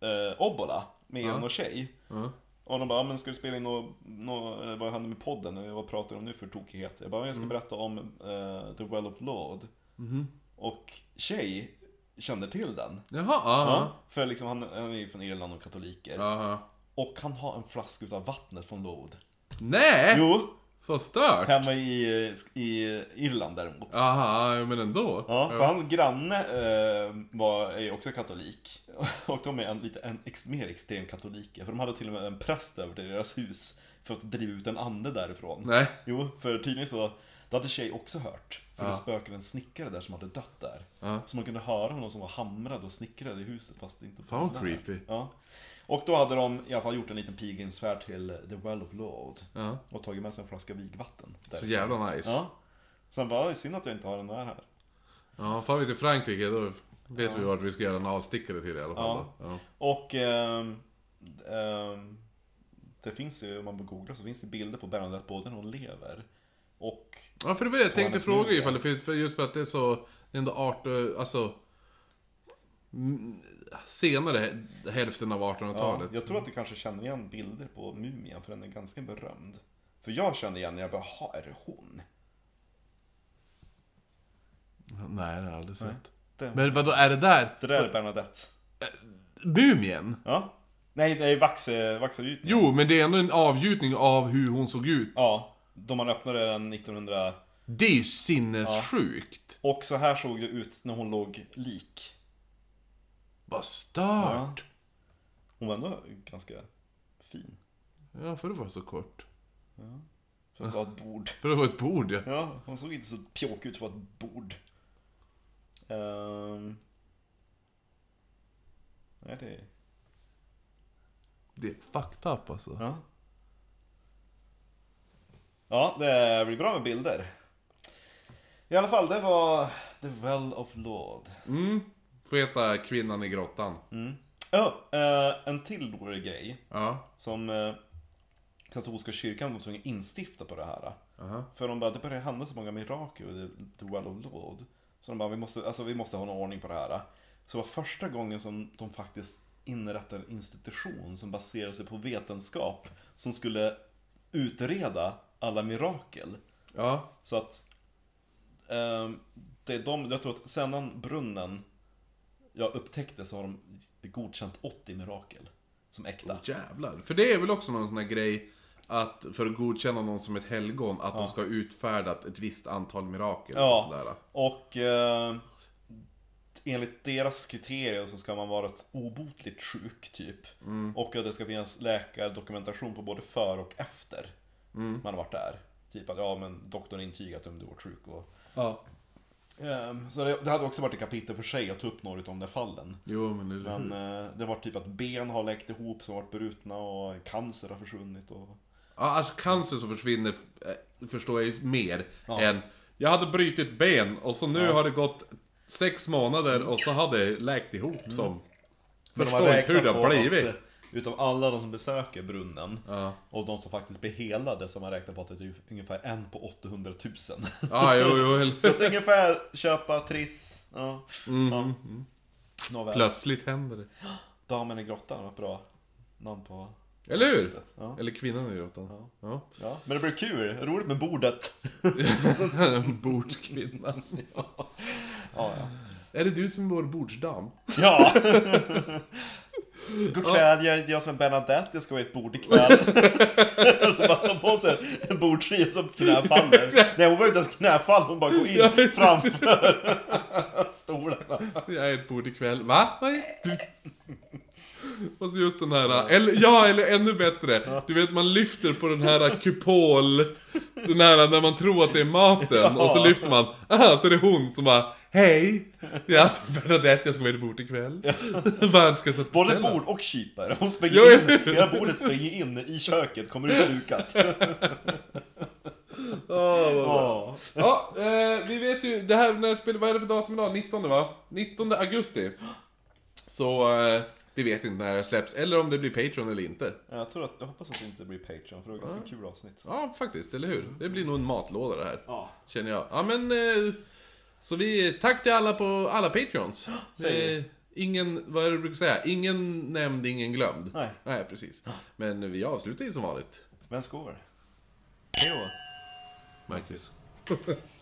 eh, Obbola med Ja. och tjej. Ja. Och de bara, "Ja, men ska du spela in något, nå, eh, vad händer med podden? Och jag, Vad pratar de nu för tokigheter? Jag bara, jag ska berätta om eh, The Well of Lord. Och tjej känner till den. Jaha, Ja, för liksom han, han är ju från Irland och katoliker. Jaha. Och han har en flaska utav vattnet från Lord. Nej! Jo, Förstört! hemma i, i Irland däremot. Jaha, ja, men ändå. Ja, för hans granne eh, var, är ju också katolik. Och de är en, lite en, ex, mer extrem katoliker. För de hade till och med en präst över till deras hus. För att driva ut en ande därifrån. Nej. Jo, för tydligen så, det hade tjej också hört. För Ja. det spökade en snickare där som hade dött där. Ja. Så man kunde höra någon som var hamrad och snickrade i huset fast det inte Fan, vad där. creepy. Ja. Och då hade de i alla fall gjort en liten pilgrimsfärd till The Well of Lord. Ja. Och tagit med sig en flaska vigvatten. Så jävla nice. Ja. Sen bara, "Oj, synd att jag inte har den där här. Ja, far vi till Frankrike då vet vi vart vi ska göra en avstickare till i alla fall. Ja. Ja. Och ehm, ehm, det finns ju, om man googlar så finns det bilder på Bernadette både när hon lever och Ja, för det var det jag tänkte fråga ifall det finns, just för att det är så, det är ändå art, eh, alltså senare hälften av ja, 1800-talet. Jag tror att du kanske känner igen bilder på mumien för den är ganska berömd. För jag känner igen när jag bara, "Ha, är det hon? Nej, det har jag aldrig sett. Det, Men vadå, är det där? det där är Bernadette. Mumien? Ja. Nej, det är vax, vaxavgjutning. Jo, men det är ändå en avgjutning av hur hon såg ut. Ja, då man öppnade den 1900... Det är ju sinnessjukt. Och så här såg det ut när hon låg lik. Vad stört. Hon var ändå ganska fin. Ja. för det var så kort. För att vara ett bord. För det var ett bord ja. Ja, hon såg inte så pjåkig ut för att vara ett bord. Ehm. Nej, det... Det är fucked up alltså. Ja. Ja, det blir bra med bilder. I alla fall, det var The Well of Lord. Mm. Får heta Kvinnan i grottan. Ja, eh, en till rolig grej Ja. som eh, katolska kyrkan var tvungen att instifta på det här. Aha. För de bara, det börjar hända så många mirakel i The Well of Lord. Så de bara, vi måste, alltså, vi måste ha någon ordning på det här. Så det var första gången som de faktiskt inrättade en institution som baserar sig på vetenskap. Som skulle utreda alla mirakel. Ja. Så att ehm, det är de, jag tror att sedan brunnen jag upptäckte så har de godkänt 80 mirakel. Som äkta. Jävlar. För det är väl också någon sån här grej att för att godkänna någon som ett helgon, att de ska ha utfärdat ett visst antal mirakel. Ja. sådär. Och eh, enligt deras kriterier så ska man vara ett obotligt sjuk typ. Och att det ska finnas läkardokumentation på både för och efter man har varit där. Typ att ja men doktorn intygat om du varit sjuk och... Ja. Ehm, så det, det hade också varit ett kapitel för sig att ta upp några av de där fallen. Jo, men hur? Men eh, det var typ att ben har läkt ihop som varit brutna och cancer har försvunnit och... Ja, alltså cancer som försvinner eh, förstår jag ju mer Ja. än Jag hade brutit ben och så nu har det gått sex månader och så har det läkt ihop Mm. som... De Förstår inte hur det har blivit. att, Utav alla de som besöker brunnen Ja. och de som faktiskt blir helade så man räknat på att det är typ ungefär en på 800 000. Ja, jo, jo. Så att ungefär köpa Triss. Ja. ja. Nåväl. Plötsligt händer det. Damen i grottan ett bra namn på Eller hur? Ja. Eller kvinnan i grottan. Ja. ja. Men det blir kul, roligt med bordet. Bordskvinna. Ja, ja. Är det du som är vår bordsdam? Ja! God kväll, jag är som Bernadette, jag ska vara i ett bord ikväll. Och så bara tar på sig en bordsskiva som knäfaller. Nej, hon var inte ens knäfall, hon bara går in framför stolarna. Jag är ett bord ikväll. Va? Vad är du? Och så just den här, eller ja, eller ännu bättre. Du vet, man lyfter på den här kupol, den här när man tror att det är maten, och så lyfter man, aha, så är det hon som bara Hej! Jag är Bernadette, jag ska vara i bord ikväll. Vad ska jag Både bord och kypare. Hon springer in, hela bordet springer in i köket, kommer ut dukat. Vad bra. Ja. Ja, eh, vi vet ju, det här, när spelar, vad är det för datum idag? 19 va? 19 augusti. Så, eh, vi vet inte när det släpps, eller om det blir Patreon eller inte. Jag, tror att, jag hoppas att det inte blir Patreon, för det var ganska kul avsnitt. Ja, faktiskt, eller hur? Det blir nog en matlåda det här. Ja. Känner jag. Ja, men... Eh, så vi, tack till alla på alla Patreons. Säger ingen, vad är det du brukar säga? Ingen nämnd, ingen glömd. Nej. Nej, precis. Men vi avslutar ju som vanligt. Vem skår? Hej då. Marcus.